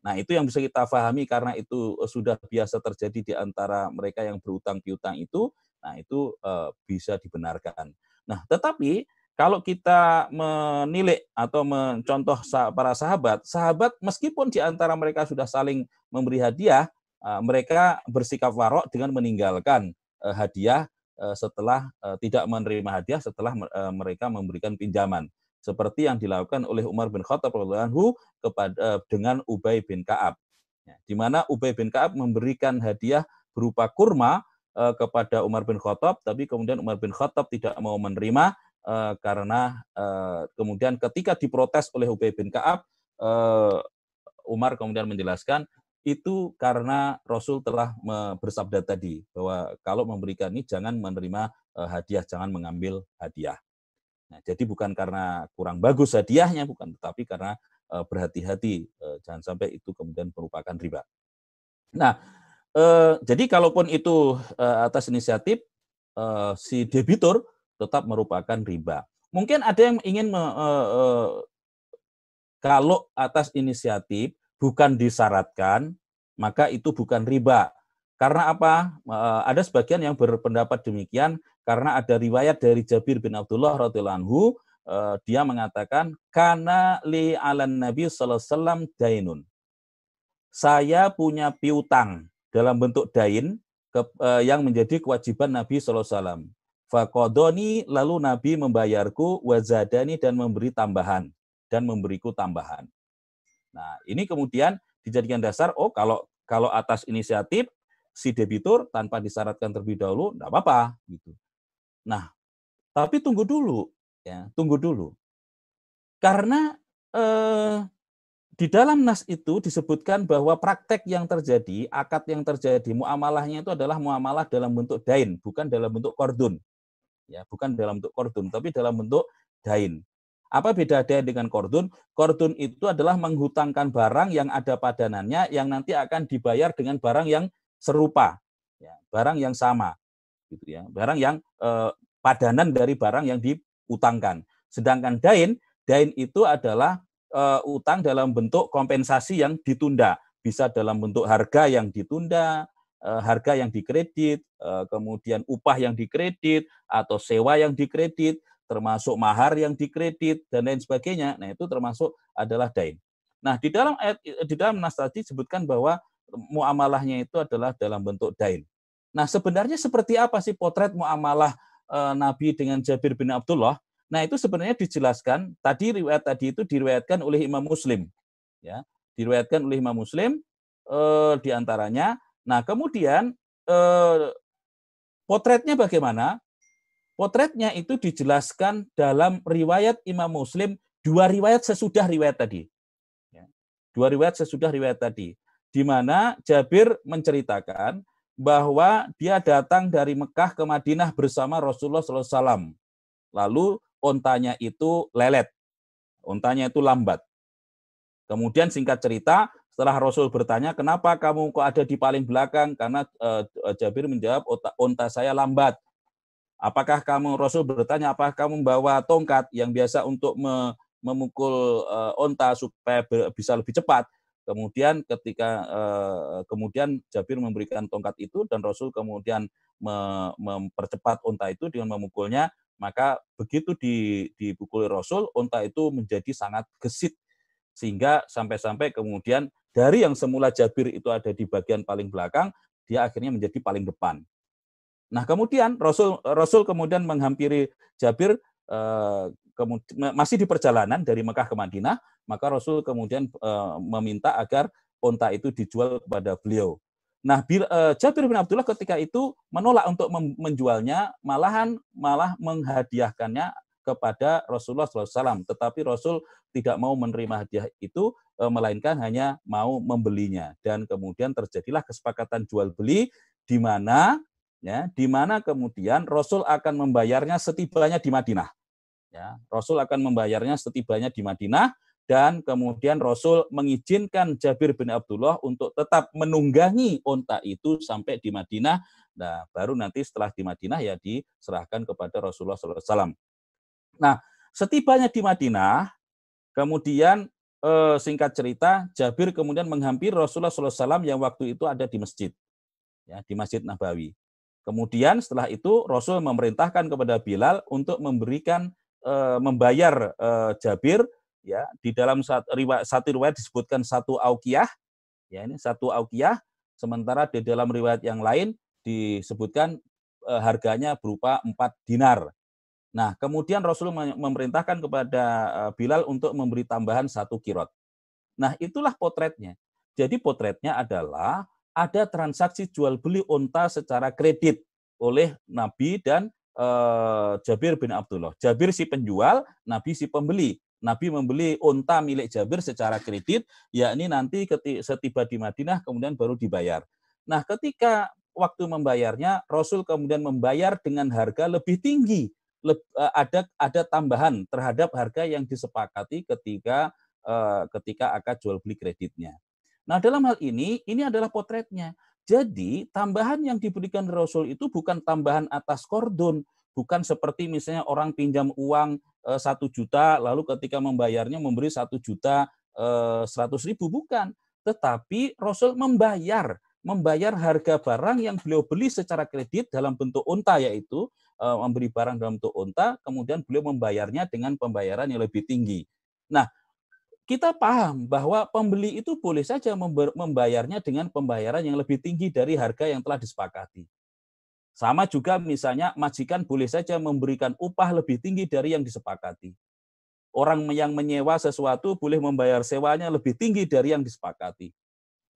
Nah, itu yang bisa kita pahami karena itu eh, sudah biasa terjadi di antara mereka yang berutang piutang itu, nah itu uh, bisa dibenarkan. Nah, tetapi kalau kita menilik atau mencontoh para sahabat, sahabat meskipun di antara mereka sudah saling memberi hadiah, uh, mereka bersikap warok dengan meninggalkan hadiah setelah tidak menerima hadiah setelah mereka memberikan pinjaman seperti yang dilakukan oleh Umar bin Khattab radhiyallahu kepada eh, dengan Ubay bin Ka'ab. Ya, di mana Ubay bin Ka'ab memberikan hadiah berupa kurma uh, kepada Umar bin Khattab, tapi kemudian Umar bin Khattab tidak mau menerima uh, karena uh, kemudian ketika diprotes oleh Ubay bin Ka'ab, uh, Umar kemudian menjelaskan itu karena Rasul telah bersabda tadi bahwa kalau memberikan ini jangan menerima hadiah, jangan mengambil hadiah. Nah, jadi bukan karena kurang bagus hadiahnya, bukan, tetapi karena uh, berhati-hati, uh, jangan sampai itu kemudian merupakan riba. Nah, uh, jadi kalaupun itu uh, atas inisiatif uh, si debitur tetap merupakan riba. Mungkin ada yang ingin me, uh, uh, kalau atas inisiatif bukan disyaratkan, maka itu bukan riba. Karena apa? Ada sebagian yang berpendapat demikian karena ada riwayat dari Jabir bin Abdullah radhiyallahu anhu dia mengatakan karena li alan Nabi sallallahu alaihi wasallam dainun. Saya punya piutang dalam bentuk dain ke, yang menjadi kewajiban Nabi sallallahu alaihi wasallam. Fakodoni lalu Nabi membayarku wazadani dan memberi tambahan dan memberiku tambahan. Nah, ini kemudian dijadikan dasar oh kalau kalau atas inisiatif si debitur tanpa disyaratkan terlebih dahulu, enggak apa-apa gitu. Nah, tapi tunggu dulu ya, tunggu dulu. Karena eh, di dalam nas itu disebutkan bahwa praktek yang terjadi, akad yang terjadi, muamalahnya itu adalah muamalah dalam bentuk dain, bukan dalam bentuk kordun. Ya, bukan dalam bentuk kordun, tapi dalam bentuk dain. Apa beda dain dengan kordun? Kordun itu adalah menghutangkan barang yang ada padanannya yang nanti akan dibayar dengan barang yang serupa, ya, barang yang sama, gitu ya, barang yang eh, padanan dari barang yang diutangkan. Sedangkan dain, dain itu adalah uh, utang dalam bentuk kompensasi yang ditunda, bisa dalam bentuk harga yang ditunda, uh, harga yang dikredit, uh, kemudian upah yang dikredit atau sewa yang dikredit, termasuk mahar yang dikredit dan lain sebagainya. Nah, itu termasuk adalah dain. Nah, di dalam di dalam nas tadi disebutkan bahwa muamalahnya itu adalah dalam bentuk dain. Nah, sebenarnya seperti apa sih potret muamalah e, Nabi dengan Jabir bin Abdullah? Nah, itu sebenarnya dijelaskan tadi riwayat tadi itu diriwayatkan oleh Imam Muslim. Ya, diriwayatkan oleh Imam Muslim e, di antaranya. Nah, kemudian e, potretnya bagaimana? Potretnya itu dijelaskan dalam riwayat Imam Muslim dua riwayat sesudah riwayat tadi. Ya, dua riwayat sesudah riwayat tadi di mana Jabir menceritakan bahwa dia datang dari Mekah ke Madinah bersama Rasulullah SAW. Lalu ontanya itu lelet, ontanya itu lambat. Kemudian singkat cerita, setelah Rasul bertanya, kenapa kamu kok ada di paling belakang? Karena uh, Jabir menjawab, onta saya lambat. Apakah kamu, Rasul bertanya, apakah kamu membawa tongkat yang biasa untuk memukul uh, onta supaya bisa lebih cepat? Kemudian ketika eh, kemudian Jabir memberikan tongkat itu dan Rasul kemudian mempercepat unta itu dengan memukulnya, maka begitu dipukuli Rasul, unta itu menjadi sangat gesit sehingga sampai-sampai kemudian dari yang semula Jabir itu ada di bagian paling belakang, dia akhirnya menjadi paling depan. Nah, kemudian Rasul Rasul kemudian menghampiri Jabir eh, kemudian masih di perjalanan dari Mekah ke Madinah, maka Rasul kemudian uh, meminta agar onta itu dijual kepada beliau. Nah, uh, Jabir bin Abdullah ketika itu menolak untuk menjualnya, malahan malah menghadiahkannya kepada Rasulullah SAW. Tetapi Rasul tidak mau menerima hadiah itu, uh, melainkan hanya mau membelinya. Dan kemudian terjadilah kesepakatan jual beli di mana ya, di mana kemudian Rasul akan membayarnya setibanya di Madinah. Ya, Rasul akan membayarnya setibanya di Madinah dan kemudian Rasul mengizinkan Jabir bin Abdullah untuk tetap menunggangi onta itu sampai di Madinah. Nah, baru nanti setelah di Madinah ya diserahkan kepada Rasulullah SAW. Nah, setibanya di Madinah, kemudian eh, singkat cerita, Jabir kemudian menghampiri Rasulullah SAW yang waktu itu ada di masjid, ya di Masjid Nabawi. Kemudian setelah itu Rasul memerintahkan kepada Bilal untuk memberikan Eh, membayar uh, Jabir ya di dalam satu riwayat, satu riwayat disebutkan satu aukiyah ya ini satu aukiyah sementara di dalam riwayat yang lain disebutkan uh, harganya berupa empat dinar. Nah, kemudian Rasul memerintahkan kepada Bilal untuk memberi tambahan satu kirot. Nah, itulah potretnya. Jadi potretnya adalah ada transaksi jual beli unta secara kredit oleh Nabi dan uh, Jabir bin Abdullah. Jabir si penjual, Nabi si pembeli. Nabi membeli unta milik Jabir secara kredit, yakni nanti setiba di Madinah kemudian baru dibayar. Nah, ketika waktu membayarnya, Rasul kemudian membayar dengan harga lebih tinggi. Eh, ada ada tambahan terhadap harga yang disepakati ketika uh, ketika akad jual beli kreditnya. Nah, dalam hal ini, ini adalah potretnya. Jadi tambahan yang diberikan Rasul itu bukan tambahan atas kordon, bukan seperti misalnya orang pinjam uang eh, satu juta, lalu ketika membayarnya memberi satu juta eh, seratus ribu, bukan. Tetapi Rasul membayar, membayar harga barang yang beliau beli secara kredit dalam bentuk unta, yaitu eh, memberi barang dalam bentuk unta, kemudian beliau membayarnya dengan pembayaran yang lebih tinggi. Nah, kita paham bahwa pembeli itu boleh saja membayarnya dengan pembayaran yang lebih tinggi dari harga yang telah disepakati. Sama juga misalnya majikan boleh saja memberikan upah lebih tinggi dari yang disepakati. Orang yang menyewa sesuatu boleh membayar sewanya lebih tinggi dari yang disepakati.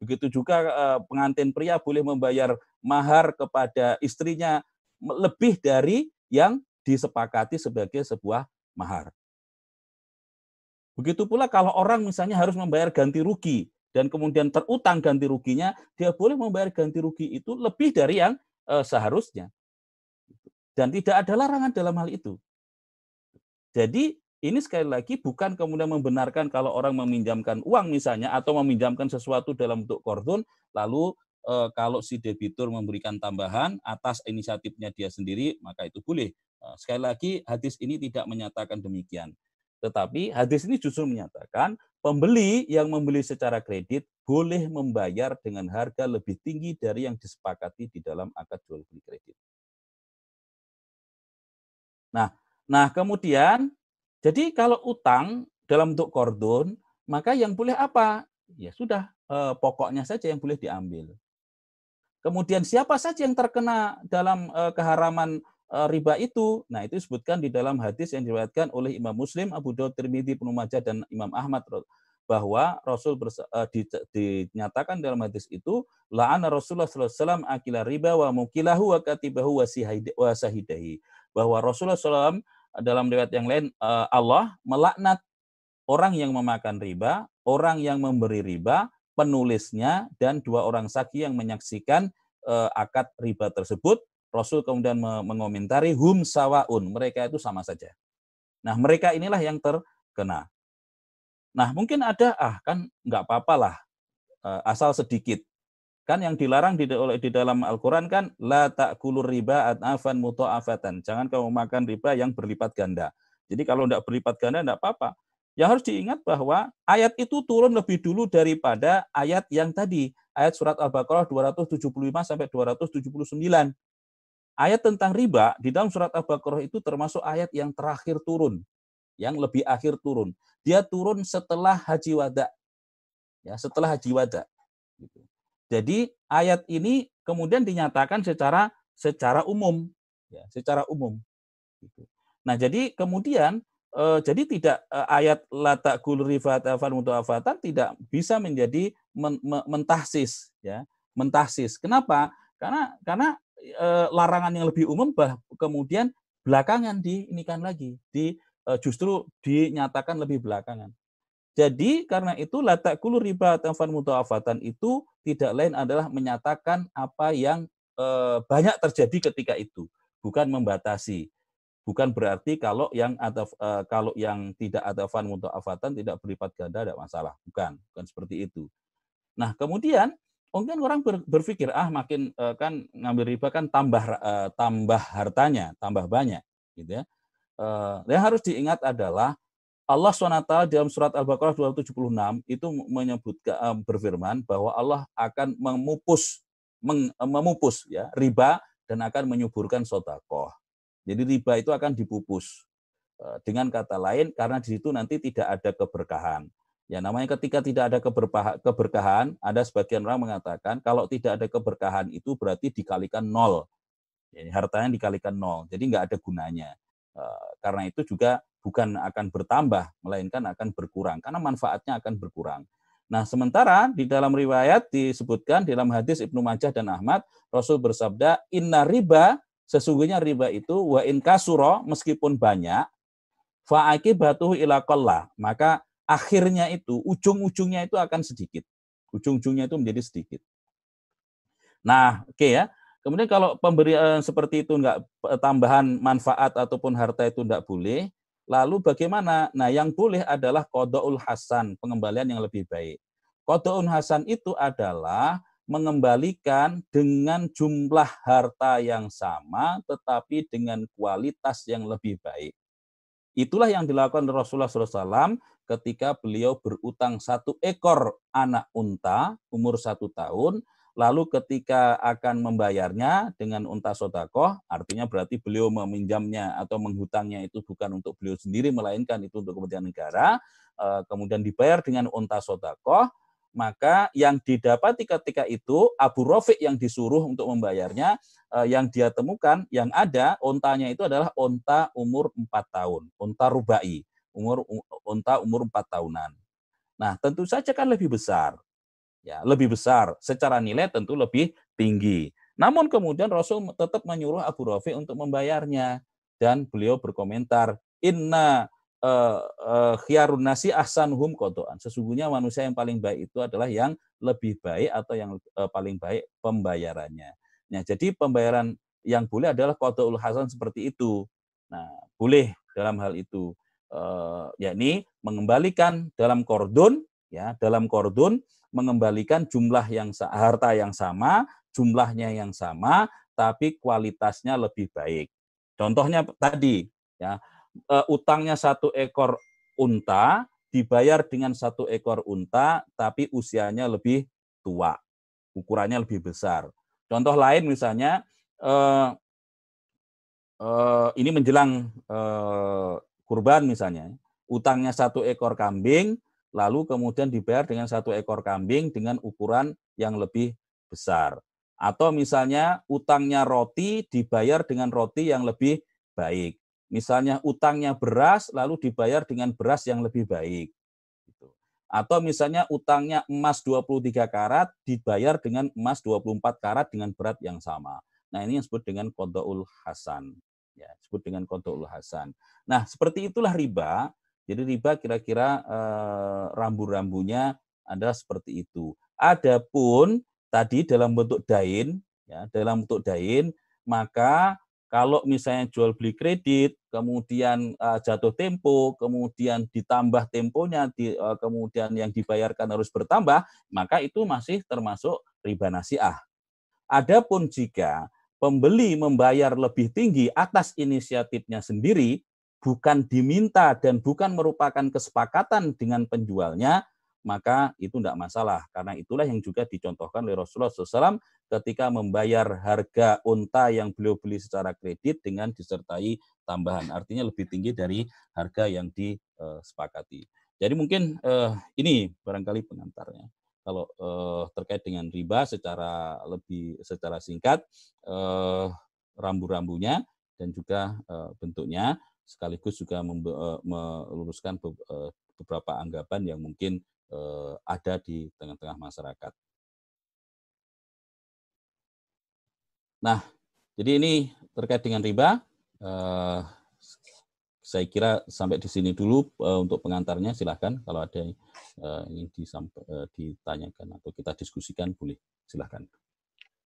Begitu juga eh, pengantin pria boleh membayar mahar kepada istrinya lebih dari yang disepakati sebagai sebuah mahar. Begitu pula kalau orang misalnya harus membayar ganti rugi dan kemudian terutang ganti ruginya, dia boleh membayar ganti rugi itu lebih dari yang eh, seharusnya. Dan tidak ada larangan dalam hal itu. Jadi ini sekali lagi bukan kemudian membenarkan kalau orang meminjamkan uang misalnya atau meminjamkan sesuatu dalam bentuk kordon lalu eh, kalau si debitur memberikan tambahan atas inisiatifnya dia sendiri, maka itu boleh. Eh, sekali lagi, hadis ini tidak menyatakan demikian. Tetapi hadis ini justru menyatakan pembeli yang membeli secara kredit boleh membayar dengan harga lebih tinggi dari yang disepakati di dalam akad jual beli kredit. Nah, nah kemudian jadi kalau utang dalam bentuk kordon, maka yang boleh apa? Ya sudah, eh, pokoknya saja yang boleh diambil. Kemudian siapa saja yang terkena dalam eh, keharaman eh, riba itu? Nah, itu disebutkan di dalam hadis yang diriwayatkan oleh Imam Muslim, Abu Dawud, Tirmidzi, Ibnu Majah dan Imam Ahmad bahwa Rasul di, dinyatakan dalam hadis itu la'ana Rasulullah SAW akila riba wa mukilahu wa katibahu wa sahidahi bahwa Rasulullah SAW dalam riwayat yang lain uh, Allah melaknat orang yang memakan riba, orang yang memberi riba, penulisnya dan dua orang saksi yang menyaksikan akad riba tersebut. Rasul kemudian mengomentari hum sawaun, mereka itu sama saja. Nah, mereka inilah yang terkena. Nah, mungkin ada ah kan nggak apa-apa lah uh, asal sedikit. Kan yang dilarang di, di dalam Al-Qur'an kan la ta'kulur riba at'afan muta'afatan. Jangan kamu makan riba yang berlipat ganda. Jadi kalau tidak berlipat ganda tidak apa-apa. Yang harus diingat bahwa ayat itu turun lebih dulu daripada ayat yang tadi, ayat surat Al-Baqarah 275 sampai 279. Ayat tentang riba di dalam surat Al-Baqarah itu termasuk ayat yang terakhir turun, yang lebih akhir turun. Dia turun setelah haji wada. Ya, setelah haji wada. Gitu. Jadi ayat ini kemudian dinyatakan secara secara umum, ya, secara umum. Gitu. Nah, jadi kemudian Uh, jadi tidak uh, ayat lata mutuafatan tidak bisa menjadi men, men, mentahsis ya mentahsis kenapa karena karena uh, larangan yang lebih umum bah, kemudian belakangan diinikan lagi di uh, justru dinyatakan lebih belakangan. Jadi karena itu lata kulu riba tafan mutuafatan itu tidak lain adalah menyatakan apa yang uh, banyak terjadi ketika itu. Bukan membatasi. Bukan berarti kalau yang atau uh, kalau yang tidak ada fan afatan tidak berlipat ganda tidak masalah. Bukan. Bukan seperti itu. Nah kemudian mungkin orang ber, berpikir ah makin uh, kan ngambil riba kan tambah uh, tambah hartanya tambah banyak gitu ya uh, yang harus diingat adalah Allah SWT dalam surat Al-Baqarah 276 itu menyebutkan uh, berfirman bahwa Allah akan memupus meng, memupus ya riba dan akan menyuburkan sodakoh jadi riba itu akan dipupus. Dengan kata lain, karena di situ nanti tidak ada keberkahan. Ya namanya ketika tidak ada keberkahan, ada sebagian orang mengatakan kalau tidak ada keberkahan itu berarti dikalikan nol. Jadi hartanya dikalikan nol, jadi nggak ada gunanya. Eh, karena itu juga bukan akan bertambah, melainkan akan berkurang, karena manfaatnya akan berkurang. Nah, sementara di dalam riwayat disebutkan dalam hadis Ibnu Majah dan Ahmad, Rasul bersabda, "Inna riba Sesungguhnya riba itu wa in kasuro meskipun banyak fa'aki batuh ila maka akhirnya itu ujung-ujungnya itu akan sedikit. Ujung-ujungnya itu menjadi sedikit. Nah, oke okay ya. Kemudian kalau pemberian seperti itu enggak tambahan manfaat ataupun harta itu enggak boleh, lalu bagaimana? Nah, yang boleh adalah kodoul hasan, pengembalian yang lebih baik. Kodoul hasan itu adalah mengembalikan dengan jumlah harta yang sama tetapi dengan kualitas yang lebih baik. Itulah yang dilakukan Rasulullah SAW ketika beliau berutang satu ekor anak unta umur satu tahun, lalu ketika akan membayarnya dengan unta sodakoh, artinya berarti beliau meminjamnya atau menghutangnya itu bukan untuk beliau sendiri, melainkan itu untuk kepentingan negara, eh, kemudian dibayar dengan unta sodakoh, maka yang didapati ketika itu Abu Rafiq yang disuruh untuk membayarnya eh, yang dia temukan yang ada ontanya itu adalah onta umur 4 tahun, onta rubai, umur onta umur 4 tahunan. Nah, tentu saja kan lebih besar. Ya, lebih besar secara nilai tentu lebih tinggi. Namun kemudian Rasul tetap menyuruh Abu Rafiq untuk membayarnya dan beliau berkomentar, "Inna uh, uh, khiyarun nasi ahsanuhum kodoan. Sesungguhnya manusia yang paling baik itu adalah yang lebih baik atau yang uh, paling baik pembayarannya. Nah, jadi pembayaran yang boleh adalah kodoul hasan seperti itu. Nah, boleh dalam hal itu, uh, yakni mengembalikan dalam kordon, ya, dalam kordon mengembalikan jumlah yang harta yang sama, jumlahnya yang sama, tapi kualitasnya lebih baik. Contohnya tadi, ya uh, utangnya satu ekor unta dibayar dengan satu ekor unta, tapi usianya lebih tua, ukurannya lebih besar. Contoh lain misalnya, uh, uh, ini menjelang uh, kurban misalnya, utangnya satu ekor kambing, lalu kemudian dibayar dengan satu ekor kambing dengan ukuran yang lebih besar. Atau misalnya utangnya roti dibayar dengan roti yang lebih baik. Misalnya utangnya beras lalu dibayar dengan beras yang lebih baik. Gitu. Atau misalnya utangnya emas 23 karat dibayar dengan emas 24 karat dengan berat yang sama. Nah ini yang disebut dengan kodoul hasan. Ya, disebut dengan kodoul hasan. Nah seperti itulah riba jadi riba kira-kira eh, rambu-rambunya adalah seperti itu. Adapun tadi dalam bentuk dain, ya, dalam bentuk dain, maka kalau misalnya jual beli kredit, kemudian uh, jatuh tempo, kemudian ditambah temponya, di, uh, kemudian yang dibayarkan harus bertambah, maka itu masih termasuk riba nasiah. Adapun jika pembeli membayar lebih tinggi atas inisiatifnya sendiri, bukan diminta dan bukan merupakan kesepakatan dengan penjualnya, maka itu tidak masalah. Karena itulah yang juga dicontohkan oleh Rasulullah SAW ketika membayar harga unta yang beliau beli secara kredit dengan disertai tambahan. Artinya lebih tinggi dari harga yang disepakati. Jadi mungkin eh, ini barangkali pengantarnya. Kalau eh, terkait dengan riba secara lebih secara singkat, eh, rambu-rambunya dan juga eh, bentuknya sekaligus juga meluruskan beberapa anggapan yang mungkin ada di tengah-tengah masyarakat. Nah, jadi ini terkait dengan riba. Saya kira sampai di sini dulu untuk pengantarnya. Silahkan kalau ada yang ingin ditanyakan atau kita diskusikan, boleh silahkan.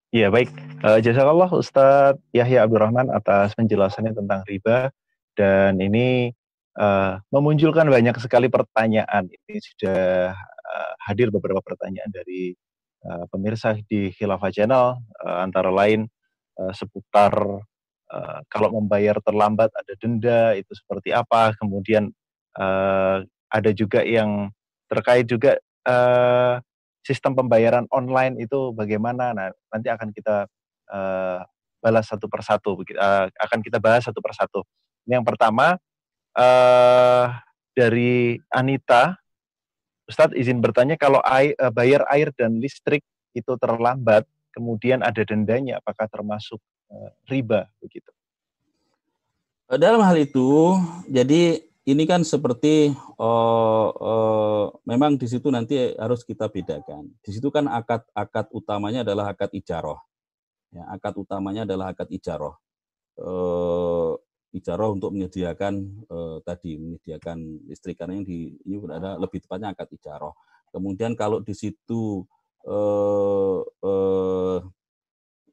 Iya baik, uh, jazakallah Ustadz Yahya Abdurrahman atas penjelasannya tentang riba dan ini uh, memunculkan banyak sekali pertanyaan. Ini sudah uh, hadir beberapa pertanyaan dari uh, pemirsa di Khilafah Channel, uh, antara lain uh, seputar uh, kalau membayar terlambat ada denda itu seperti apa. Kemudian uh, ada juga yang terkait juga uh, sistem pembayaran online itu bagaimana. Nah nanti akan kita uh, balas satu persatu, uh, akan kita bahas satu persatu. Yang pertama uh, dari Anita, Ustadz izin bertanya kalau air, uh, bayar air dan listrik itu terlambat, kemudian ada dendanya, apakah termasuk riba begitu? Dalam hal itu, jadi ini kan seperti uh, uh, memang di situ nanti harus kita bedakan. Di situ kan akad akad utamanya adalah akad ijaroh. Ya, akad utamanya adalah akad ijaroh. Uh, bicara untuk menyediakan eh, tadi menyediakan listrik karena yang di ini berada lebih tepatnya akad ijaroh. Kemudian kalau di situ eh, eh,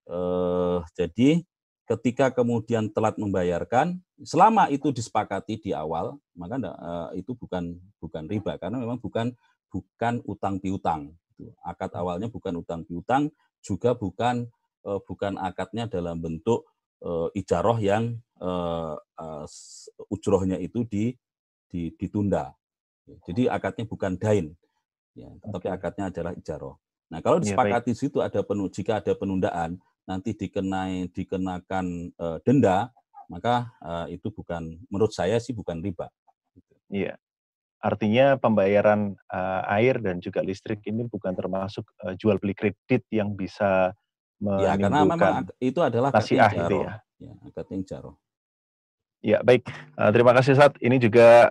eh, jadi ketika kemudian telat membayarkan, selama itu disepakati di awal, maka eh, itu bukan bukan riba karena memang bukan bukan utang piutang. Akad awalnya bukan utang piutang, juga bukan eh, bukan akadnya dalam bentuk uh, ijaroh yang uh, uh, ujrohnya itu di, di, ditunda. Jadi akadnya bukan dain, ya, tetapi akadnya adalah ijaroh. Nah kalau iya, disepakati ya, situ ada penu, jika ada penundaan nanti dikenai dikenakan uh, denda, maka uh, itu bukan menurut saya sih bukan riba. Iya. Artinya pembayaran uh, air dan juga listrik ini bukan termasuk uh, jual beli kredit yang bisa Ya, karena memang itu adalah nasiah itu ya. Ya, jaro. Ya, baik. Uh, terima kasih Sat. Ini juga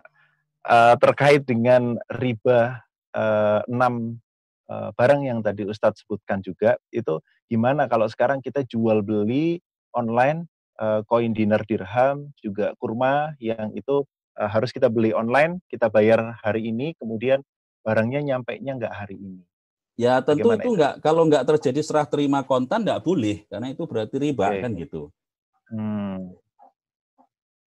uh, terkait dengan riba uh, enam uh, barang yang tadi Ustadz sebutkan juga. Itu gimana kalau sekarang kita jual beli online uh, koin dinar dirham juga kurma yang itu uh, harus kita beli online, kita bayar hari ini, kemudian barangnya nyampe nya nggak hari ini. Ya tentu Bagaimana itu enggak kalau enggak terjadi serah terima kontan enggak boleh karena itu berarti riba okay. kan gitu. Hmm.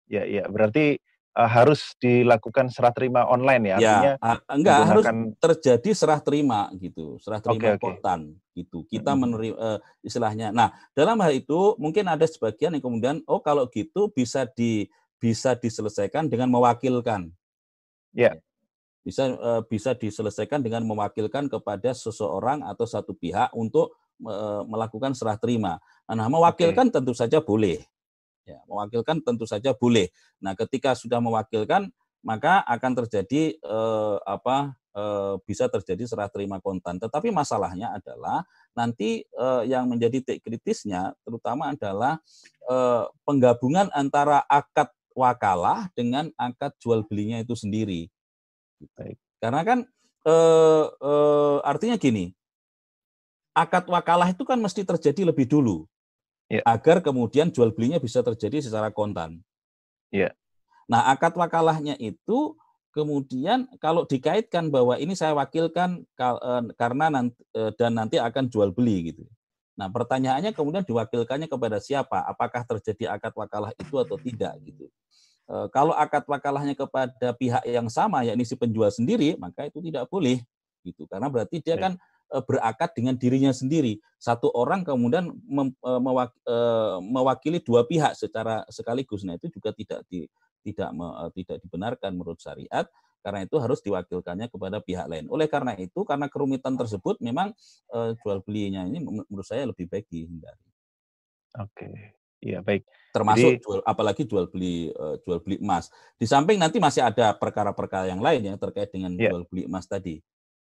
Ya ya berarti uh, harus dilakukan serah terima online ya? Ya, Artinya uh, enggak menggunakan... harus terjadi serah terima gitu, serah terima okay, kontan okay. gitu. Kita hmm. menerima uh, istilahnya. Nah, dalam hal itu mungkin ada sebagian yang kemudian oh kalau gitu bisa di bisa diselesaikan dengan mewakilkan. Ya. Yeah. Bisa uh, bisa diselesaikan dengan mewakilkan kepada seseorang atau satu pihak untuk uh, melakukan serah terima. Nah, mewakilkan okay. tentu saja boleh Ya, mewakilkan tentu saja boleh. Nah, ketika sudah mewakilkan, maka akan terjadi eh, apa eh, bisa terjadi serah terima kontan. Tetapi masalahnya adalah nanti eh, yang menjadi titik kritisnya terutama adalah eh, penggabungan antara akad wakalah dengan akad jual belinya itu sendiri. Baik. Karena kan eh, eh, artinya gini, akad wakalah itu kan mesti terjadi lebih dulu ya. agar kemudian jual belinya bisa terjadi secara kontan. Ya. Nah, akad wakalahnya itu kemudian kalau dikaitkan bahwa ini saya wakilkan eh, karena nanti, eh, dan nanti akan jual beli gitu. Nah, pertanyaannya kemudian diwakilkannya kepada siapa? Apakah terjadi akad wakalah itu atau tidak gitu. Eh, kalau akad wakalahnya kepada pihak yang sama yakni si penjual sendiri, maka itu tidak boleh gitu. Karena berarti dia kan Eh, berakad dengan dirinya sendiri. Satu orang kemudian eh, eh, mewakili dua pihak secara sekaligus. Nah, itu juga tidak di, tidak tidak dibenarkan menurut syariat karena itu harus diwakilkannya kepada pihak lain. Oleh karena itu, karena kerumitan tersebut memang jual belinya ini menurut saya lebih baik dihindari. Oke. Iya, baik. Termasuk Jadi, jual apalagi jual beli jual beli emas. Di samping nanti masih ada perkara-perkara yang lain yang terkait dengan ya. jual beli emas tadi.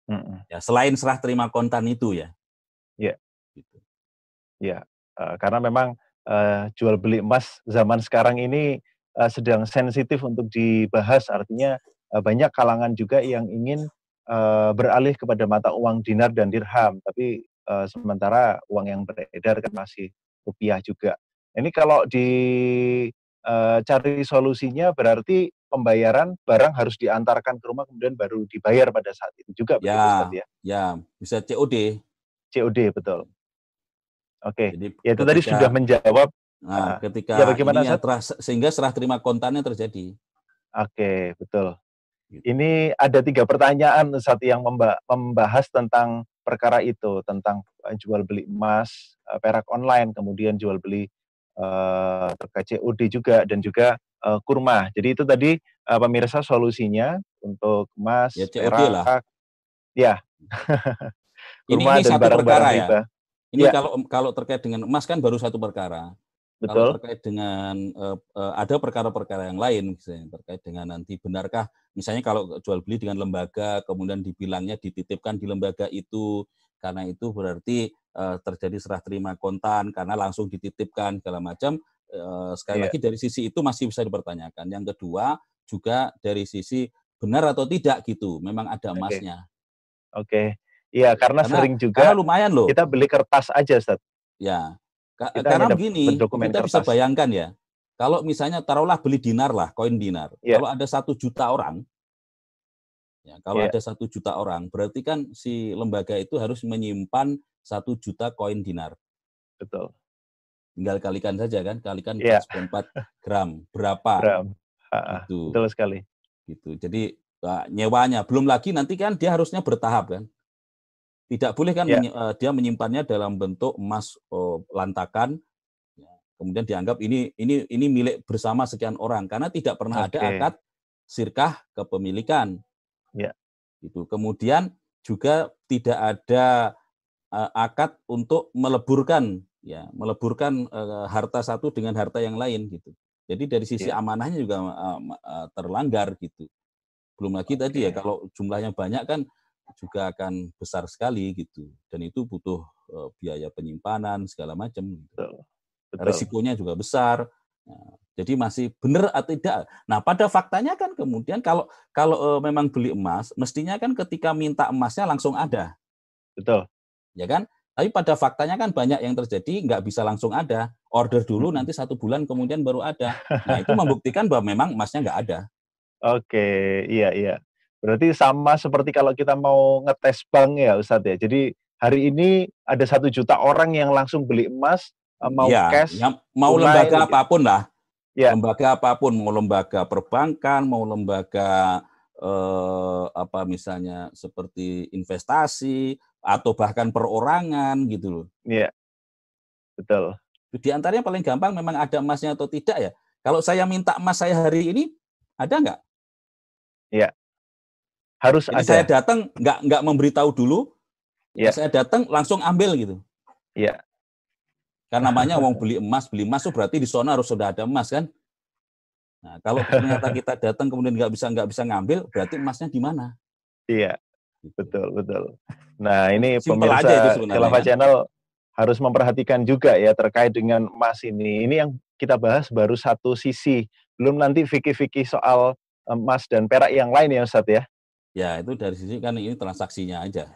Mm-mm. Ya, selain serah terima kontan itu ya. Ya. Gitu. Ya, uh, karena memang uh, jual beli emas zaman sekarang ini uh, sedang sensitif untuk dibahas. Artinya uh, banyak kalangan juga yang ingin uh, beralih kepada mata uang dinar dan dirham, tapi uh, sementara uang yang beredar kan masih rupiah juga. Ini kalau dicari solusinya berarti pembayaran barang harus diantarkan ke rumah kemudian baru dibayar pada saat itu juga ya, Ustaz, ya. Ya, bisa COD. COD betul. Oke. Jadi, ya itu ketika, tadi sudah menjawab Nah, ketika ya bagaimana ini terah, sehingga serah terima kontannya terjadi. Oke, betul. Gitu. Ini ada tiga pertanyaan saat yang membahas tentang perkara itu, tentang eh, jual beli emas, eh, perak online, kemudian jual beli uh, terkait COD juga, dan juga uh, kurma. Jadi itu tadi uh, pemirsa solusinya untuk emas, ya, perak, lah. ya. kurma ini, ini dan satu barang -barang perkara ya. Ini ya. kalau kalau terkait dengan emas kan baru satu perkara. Betul. Kalau terkait dengan uh, uh, ada perkara-perkara yang lain misalnya terkait dengan nanti benarkah misalnya kalau jual beli dengan lembaga kemudian dibilangnya dititipkan di lembaga itu karena itu berarti terjadi serah terima kontan karena langsung dititipkan segala macam Eh, sekali yeah. lagi dari sisi itu masih bisa dipertanyakan. Yang kedua juga dari sisi benar atau tidak gitu, memang ada emasnya. Oke, okay. iya karena, karena sering juga. Karena lumayan loh. Kita beli kertas aja, Ustaz. Ya, Ka kita karena begini kita kertas. bisa bayangkan ya, kalau misalnya taruhlah beli dinar lah, koin dinar. Yeah. Kalau ada satu juta orang, ya kalau yeah. ada satu juta orang, berarti kan si lembaga itu harus menyimpan satu juta koin dinar. Betul tinggal kalikan saja kan, kalikan yeah. 4 gram berapa? Gram. Itu. Betul sekali. Gitu. Jadi nyewanya belum lagi nanti kan dia harusnya bertahap kan. Tidak boleh kan yeah. menye, uh, dia menyimpannya dalam bentuk emas uh, lantakan ya, kemudian dianggap ini ini ini milik bersama sekian orang karena tidak pernah okay. ada akad sirkah kepemilikan. Yeah. Itu. Kemudian juga tidak ada uh, akad untuk meleburkan ya meleburkan uh, harta satu dengan harta yang lain gitu. Jadi dari sisi yeah. amanahnya juga uh, uh, terlanggar gitu. Belum lagi okay. tadi ya kalau jumlahnya banyak kan juga akan besar sekali gitu dan itu butuh uh, biaya penyimpanan segala macam. Gitu. Betul. Betul. Risikonya juga besar. Nah, jadi masih benar atau tidak. Nah, pada faktanya kan kemudian kalau kalau uh, memang beli emas, mestinya kan ketika minta emasnya langsung ada. Betul. Ya kan? Tapi pada faktanya kan banyak yang terjadi nggak bisa langsung ada. Order dulu nanti satu bulan kemudian baru ada. Nah itu membuktikan bahwa memang emasnya nggak ada. Oke, iya iya. Berarti sama seperti kalau kita mau ngetes bank ya Ustadz ya. Jadi hari ini ada satu juta orang yang langsung beli emas, eh, mau ya, cash, yang mau lembaga gitu. apa pun lah. Ya. Lembaga apa pun, mau lembaga perbankan, mau lembaga eh, apa misalnya seperti investasi atau bahkan perorangan gitu loh. Iya. Betul. Di antaranya paling gampang memang ada emasnya atau tidak ya. Kalau saya minta emas saya hari ini, ada nggak? Iya. Harus Jadi ada. saya datang nggak nggak memberitahu dulu, ya. saya datang langsung ambil gitu. Iya. Karena namanya uang beli emas, beli emas itu berarti di sana harus sudah ada emas kan? Nah, kalau ternyata kita datang kemudian nggak bisa nggak bisa ngambil, berarti emasnya di mana? Iya. Betul betul. Nah ini Simple pemirsa kan? Channel harus memperhatikan juga ya terkait dengan emas ini. Ini yang kita bahas baru satu sisi, belum nanti fikih-fikih soal emas dan perak yang lain ya Ustadz ya. Ya itu dari sisi kan ini transaksinya aja.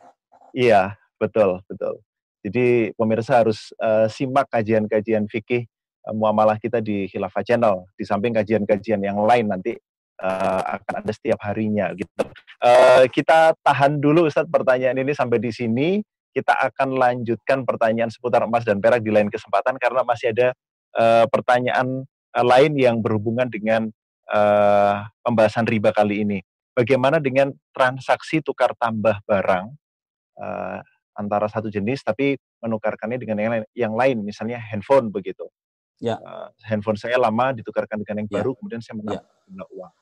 Iya betul betul. Jadi pemirsa harus uh, simak kajian-kajian fikih uh, muamalah kita di Khilafah Channel. Di samping kajian-kajian yang lain nanti uh, akan ada setiap harinya gitu. Uh, kita tahan dulu Ustadz pertanyaan ini sampai di sini. Kita akan lanjutkan pertanyaan seputar emas dan perak di lain kesempatan karena masih ada uh, pertanyaan uh, lain yang berhubungan dengan uh, pembahasan riba kali ini. Bagaimana dengan transaksi tukar tambah barang uh, antara satu jenis tapi menukarkannya dengan yang lain, yang lain misalnya handphone begitu. Ya. Uh, handphone saya lama ditukarkan dengan yang ya. baru kemudian saya menambah ya. uang.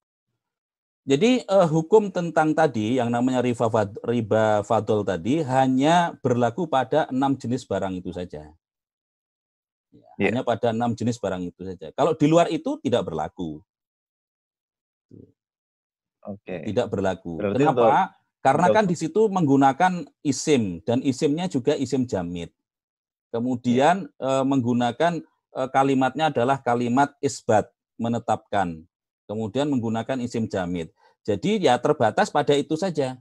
Jadi uh, hukum tentang tadi yang namanya riba, riba fadol tadi hanya berlaku pada enam jenis barang itu saja. Ya, ya. Hanya pada enam jenis barang itu saja. Kalau di luar itu tidak berlaku. Oke. Okay. Tidak berlaku. Berarti Kenapa? Untuk karena kan di situ menggunakan isim dan isimnya juga isim jamid. Kemudian e, menggunakan e, kalimatnya adalah kalimat isbat, menetapkan. Kemudian menggunakan isim jamid. Jadi ya terbatas pada itu saja.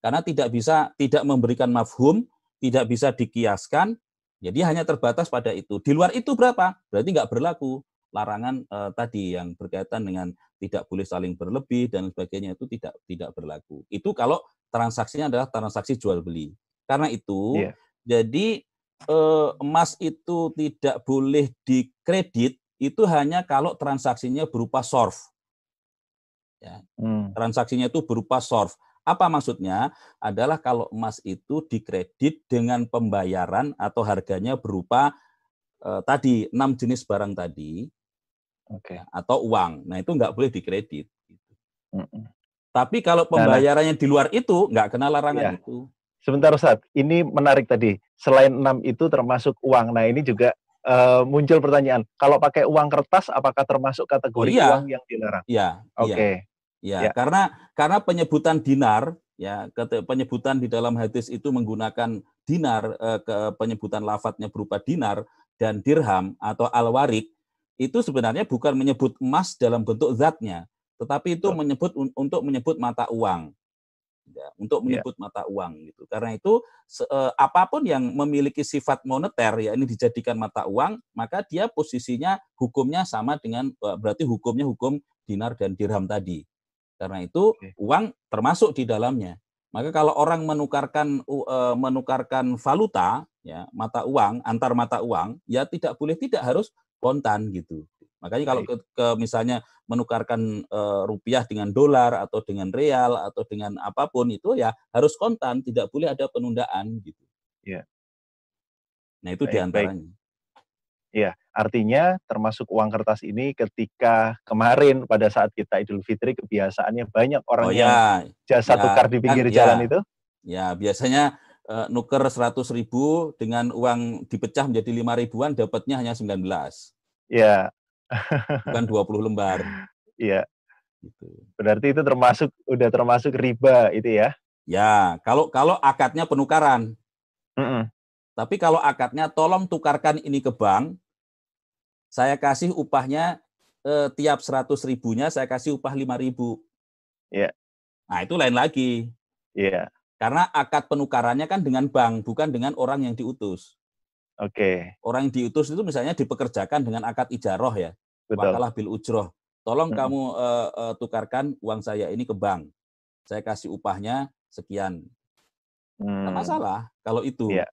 Karena tidak bisa tidak memberikan mafhum, tidak bisa dikiaskan, jadi hanya terbatas pada itu. Di luar itu berapa? Berarti nggak berlaku larangan e, tadi yang berkaitan dengan tidak boleh saling berlebih dan sebagainya itu tidak tidak berlaku. Itu kalau transaksinya adalah transaksi jual beli. Karena itu, yeah. jadi eh, emas itu tidak boleh dikredit itu hanya kalau transaksinya berupa sorf. Ya. Hmm. Transaksinya itu berupa sorf. Apa maksudnya? Adalah kalau emas itu dikredit dengan pembayaran atau harganya berupa eh, tadi enam jenis barang tadi, okay. atau uang. Nah itu nggak boleh dikredit. Mm -mm. Tapi kalau nah, nah. pembayarannya di luar itu nggak kena larangan ya. itu. Sebentar Ustaz, ini menarik tadi. Selain enam itu termasuk uang. Nah ini juga uh, muncul pertanyaan. Kalau pakai uang kertas, apakah termasuk kategori oh, iya. uang yang dilarang? Iya. Oke. Okay. Iya. Ya. Karena karena penyebutan dinar, ya penyebutan di dalam hadis itu menggunakan dinar, eh, ke penyebutan lafadznya berupa dinar dan dirham atau alwarik itu sebenarnya bukan menyebut emas dalam bentuk zatnya, tetapi itu menyebut untuk menyebut mata uang. Ya, untuk iya. menyebut yeah. mata uang gitu. Karena itu se, eh, apa pun yang memiliki sifat moneter ya ini dijadikan mata uang, maka dia posisinya hukumnya sama dengan eh, berarti hukumnya hukum dinar dan dirham tadi. Karena itu okay. uang termasuk di dalamnya. Maka kalau orang menukarkan uh, menukarkan valuta ya mata uang antar mata uang ya tidak boleh tidak harus kontan gitu. Makanya kalau ke, ke misalnya menukarkan e, rupiah dengan dolar atau dengan real atau dengan apa pun itu ya harus kontan, tidak boleh ada penundaan gitu. Iya. Nah itu baik, di antaranya. Iya, artinya termasuk uang kertas ini ketika kemarin pada saat kita Idul Fitri kebiasaannya banyak orang oh, yang ya, jasa ya, tukar di kan, pinggir kan, jalan ya, itu. Ya, biasanya uh, nuker 100 ribu dengan uang dipecah menjadi lima ribuan dapatnya hanya 19. Iya. Bukan 20 lembar. Iya. Gitu. Berarti itu termasuk udah termasuk riba itu ya? Ya, kalau kalau akadnya penukaran. Mm -mm. Tapi kalau akadnya tolong tukarkan ini ke bank, saya kasih upahnya eh, tiap 100 ribunya saya kasih upah 5 ribu. Iya. Nah itu lain lagi. Iya. Karena akad penukarannya kan dengan bank, bukan dengan orang yang diutus. Oke. Okay. Orang yang diutus itu misalnya dipekerjakan dengan akad ijaroh ya. Wakalah bil ujroh. Tolong hmm. kamu uh, uh, tukarkan uang saya ini ke bank. Saya kasih upahnya sekian. Hmm. Tidak masalah kalau itu. Yeah.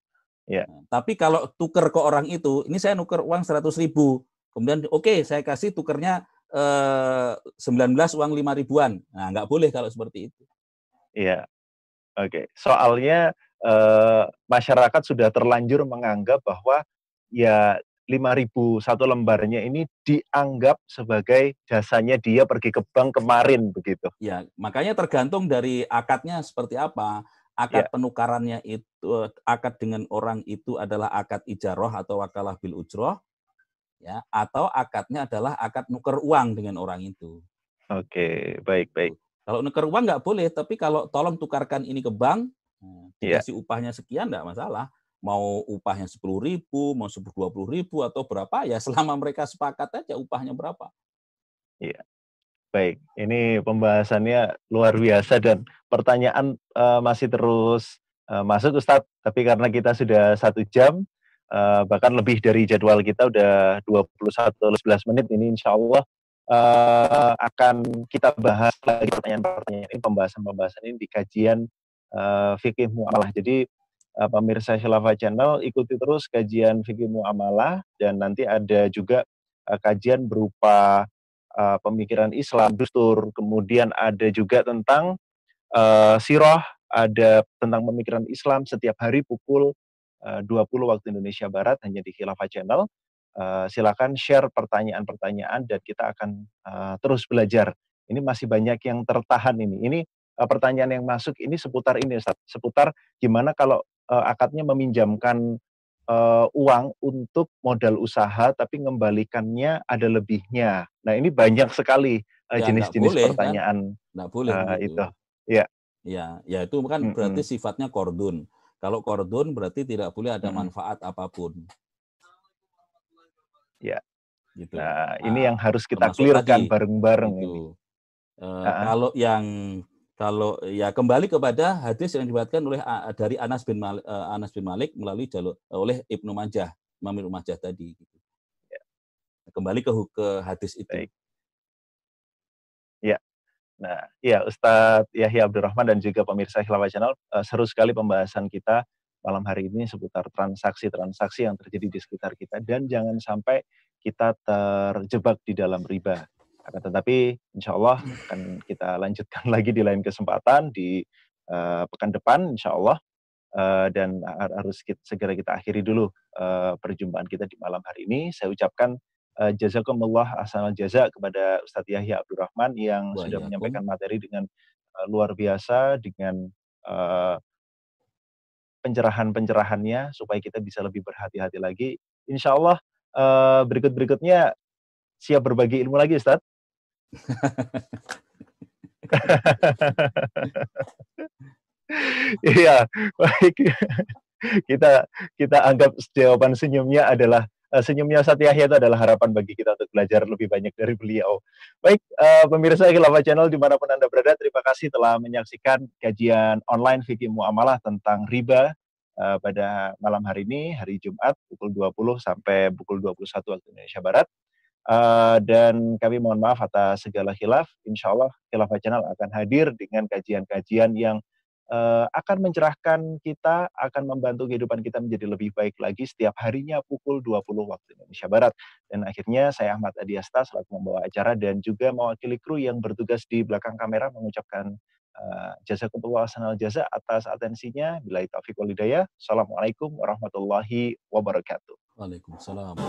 Nah, tapi kalau tuker ke orang itu, ini saya nuker uang 100 ribu. kemudian oke okay, saya kasih tukernya eh, 19 uang 5 ribuan. Nah, nggak boleh kalau seperti itu. Iya. Oke. Okay. Soalnya eh, masyarakat sudah terlanjur menganggap bahwa ya 5000 satu lembarnya ini dianggap sebagai jasanya dia pergi ke bank kemarin begitu. Ya, makanya tergantung dari akadnya seperti apa. Akad ya. penukarannya itu akad dengan orang itu adalah akad ijaroh atau wakalah bil ujroh ya atau akadnya adalah akad nuker uang dengan orang itu. Oke, baik baik. Kalau nuker uang nggak boleh, tapi kalau tolong tukarkan ini ke bank, nah, ya. dikasih upahnya sekian nggak masalah mau upahnya sepuluh ribu, mau dua puluh ribu atau berapa ya selama mereka sepakat aja upahnya berapa. Iya, baik. Ini pembahasannya luar biasa dan pertanyaan uh, masih terus uh, masuk Ustadz. Tapi karena kita sudah satu jam, uh, bahkan lebih dari jadwal kita udah 21 11 menit ini insya Allah uh, akan kita bahas lagi pertanyaan-pertanyaan ini, pembahasan-pembahasan ini di kajian uh, fikih muamalah. Jadi uh, pemirsa Khilafah Channel ikuti terus kajian fikih muamalah dan nanti ada juga uh, kajian berupa uh, pemikiran Islam, dustur, kemudian ada juga tentang uh, sirah, ada tentang pemikiran Islam setiap hari pukul uh, 20 waktu Indonesia Barat hanya di Khilafah Channel. Uh, silakan share pertanyaan-pertanyaan dan kita akan uh, terus belajar. Ini masih banyak yang tertahan ini. Ini uh, pertanyaan yang masuk ini seputar ini, Ustaz. seputar gimana kalau uh, akadnya meminjamkan uh, uang untuk modal usaha tapi mengembalikannya ada lebihnya. Nah, ini banyak sekali uh, jenis-jenis ya, pertanyaan. Kan? Nggak boleh uh, itu. Ya. Ya, ya itu kan hmm, berarti hmm. sifatnya kordun. Kalau kordun berarti tidak boleh ada manfaat apa pun. Ya. Gitu. Nah, ini nah, yang harus kita clearkan bareng-bareng ini. Uh, uh Kalau yang kalau ya kembali kepada hadis yang dibuatkan oleh dari Anas bin Malik, Anas bin Malik melalui jalur oleh Ibnu Majah, Imam Ibnu Majah tadi. Gitu. Ya. Kembali ke ke hadis itu. Baik. Ya. Nah, ya Ustadz Yahya Abdurrahman dan juga pemirsa Khilafah Channel, uh, seru sekali pembahasan kita malam hari ini seputar transaksi-transaksi yang terjadi di sekitar kita dan jangan sampai kita terjebak di dalam riba. Akan tetapi insya Allah akan kita lanjutkan lagi di lain kesempatan di uh, pekan depan insya Allah. Uh, dan harus kita, segera kita akhiri dulu uh, perjumpaan kita di malam hari ini. Saya ucapkan uh, jazakumullah asal jaza kepada Ustadz Yahya Abdurrahman yang Wah, sudah ya, menyampaikan materi dengan uh, luar biasa dengan uh, pencerahan-pencerahannya supaya kita bisa lebih berhati-hati lagi. Insya Allah uh, berikut-berikutnya siap berbagi ilmu lagi Ustadz. Iya, baik. Kita kita anggap jawaban senyumnya adalah uh, senyumnya Satyahya itu adalah harapan bagi kita untuk belajar lebih banyak dari beliau. Baik, uh, pemirsa Khilafah Channel di mana pun Anda berada, terima kasih telah menyaksikan kajian online Fikih Muamalah tentang riba uh, pada malam hari ini, hari Jumat, pukul 20 sampai pukul 21 waktu Indonesia Barat. Uh, dan kami mohon maaf atas segala khilaf. Insya Allah Khilafah Channel akan hadir dengan kajian-kajian yang uh, akan mencerahkan kita, akan membantu kehidupan kita menjadi lebih baik lagi setiap harinya pukul 20 waktu Indonesia Barat. Dan akhirnya saya Ahmad Adiasta selaku membawa acara dan juga mewakili kru yang bertugas di belakang kamera mengucapkan uh, jazakumullah sanal jaza atas atensinya. Bila taufiq walidayah. Assalamualaikum warahmatullahi wabarakatuh. Waalaikumsalam.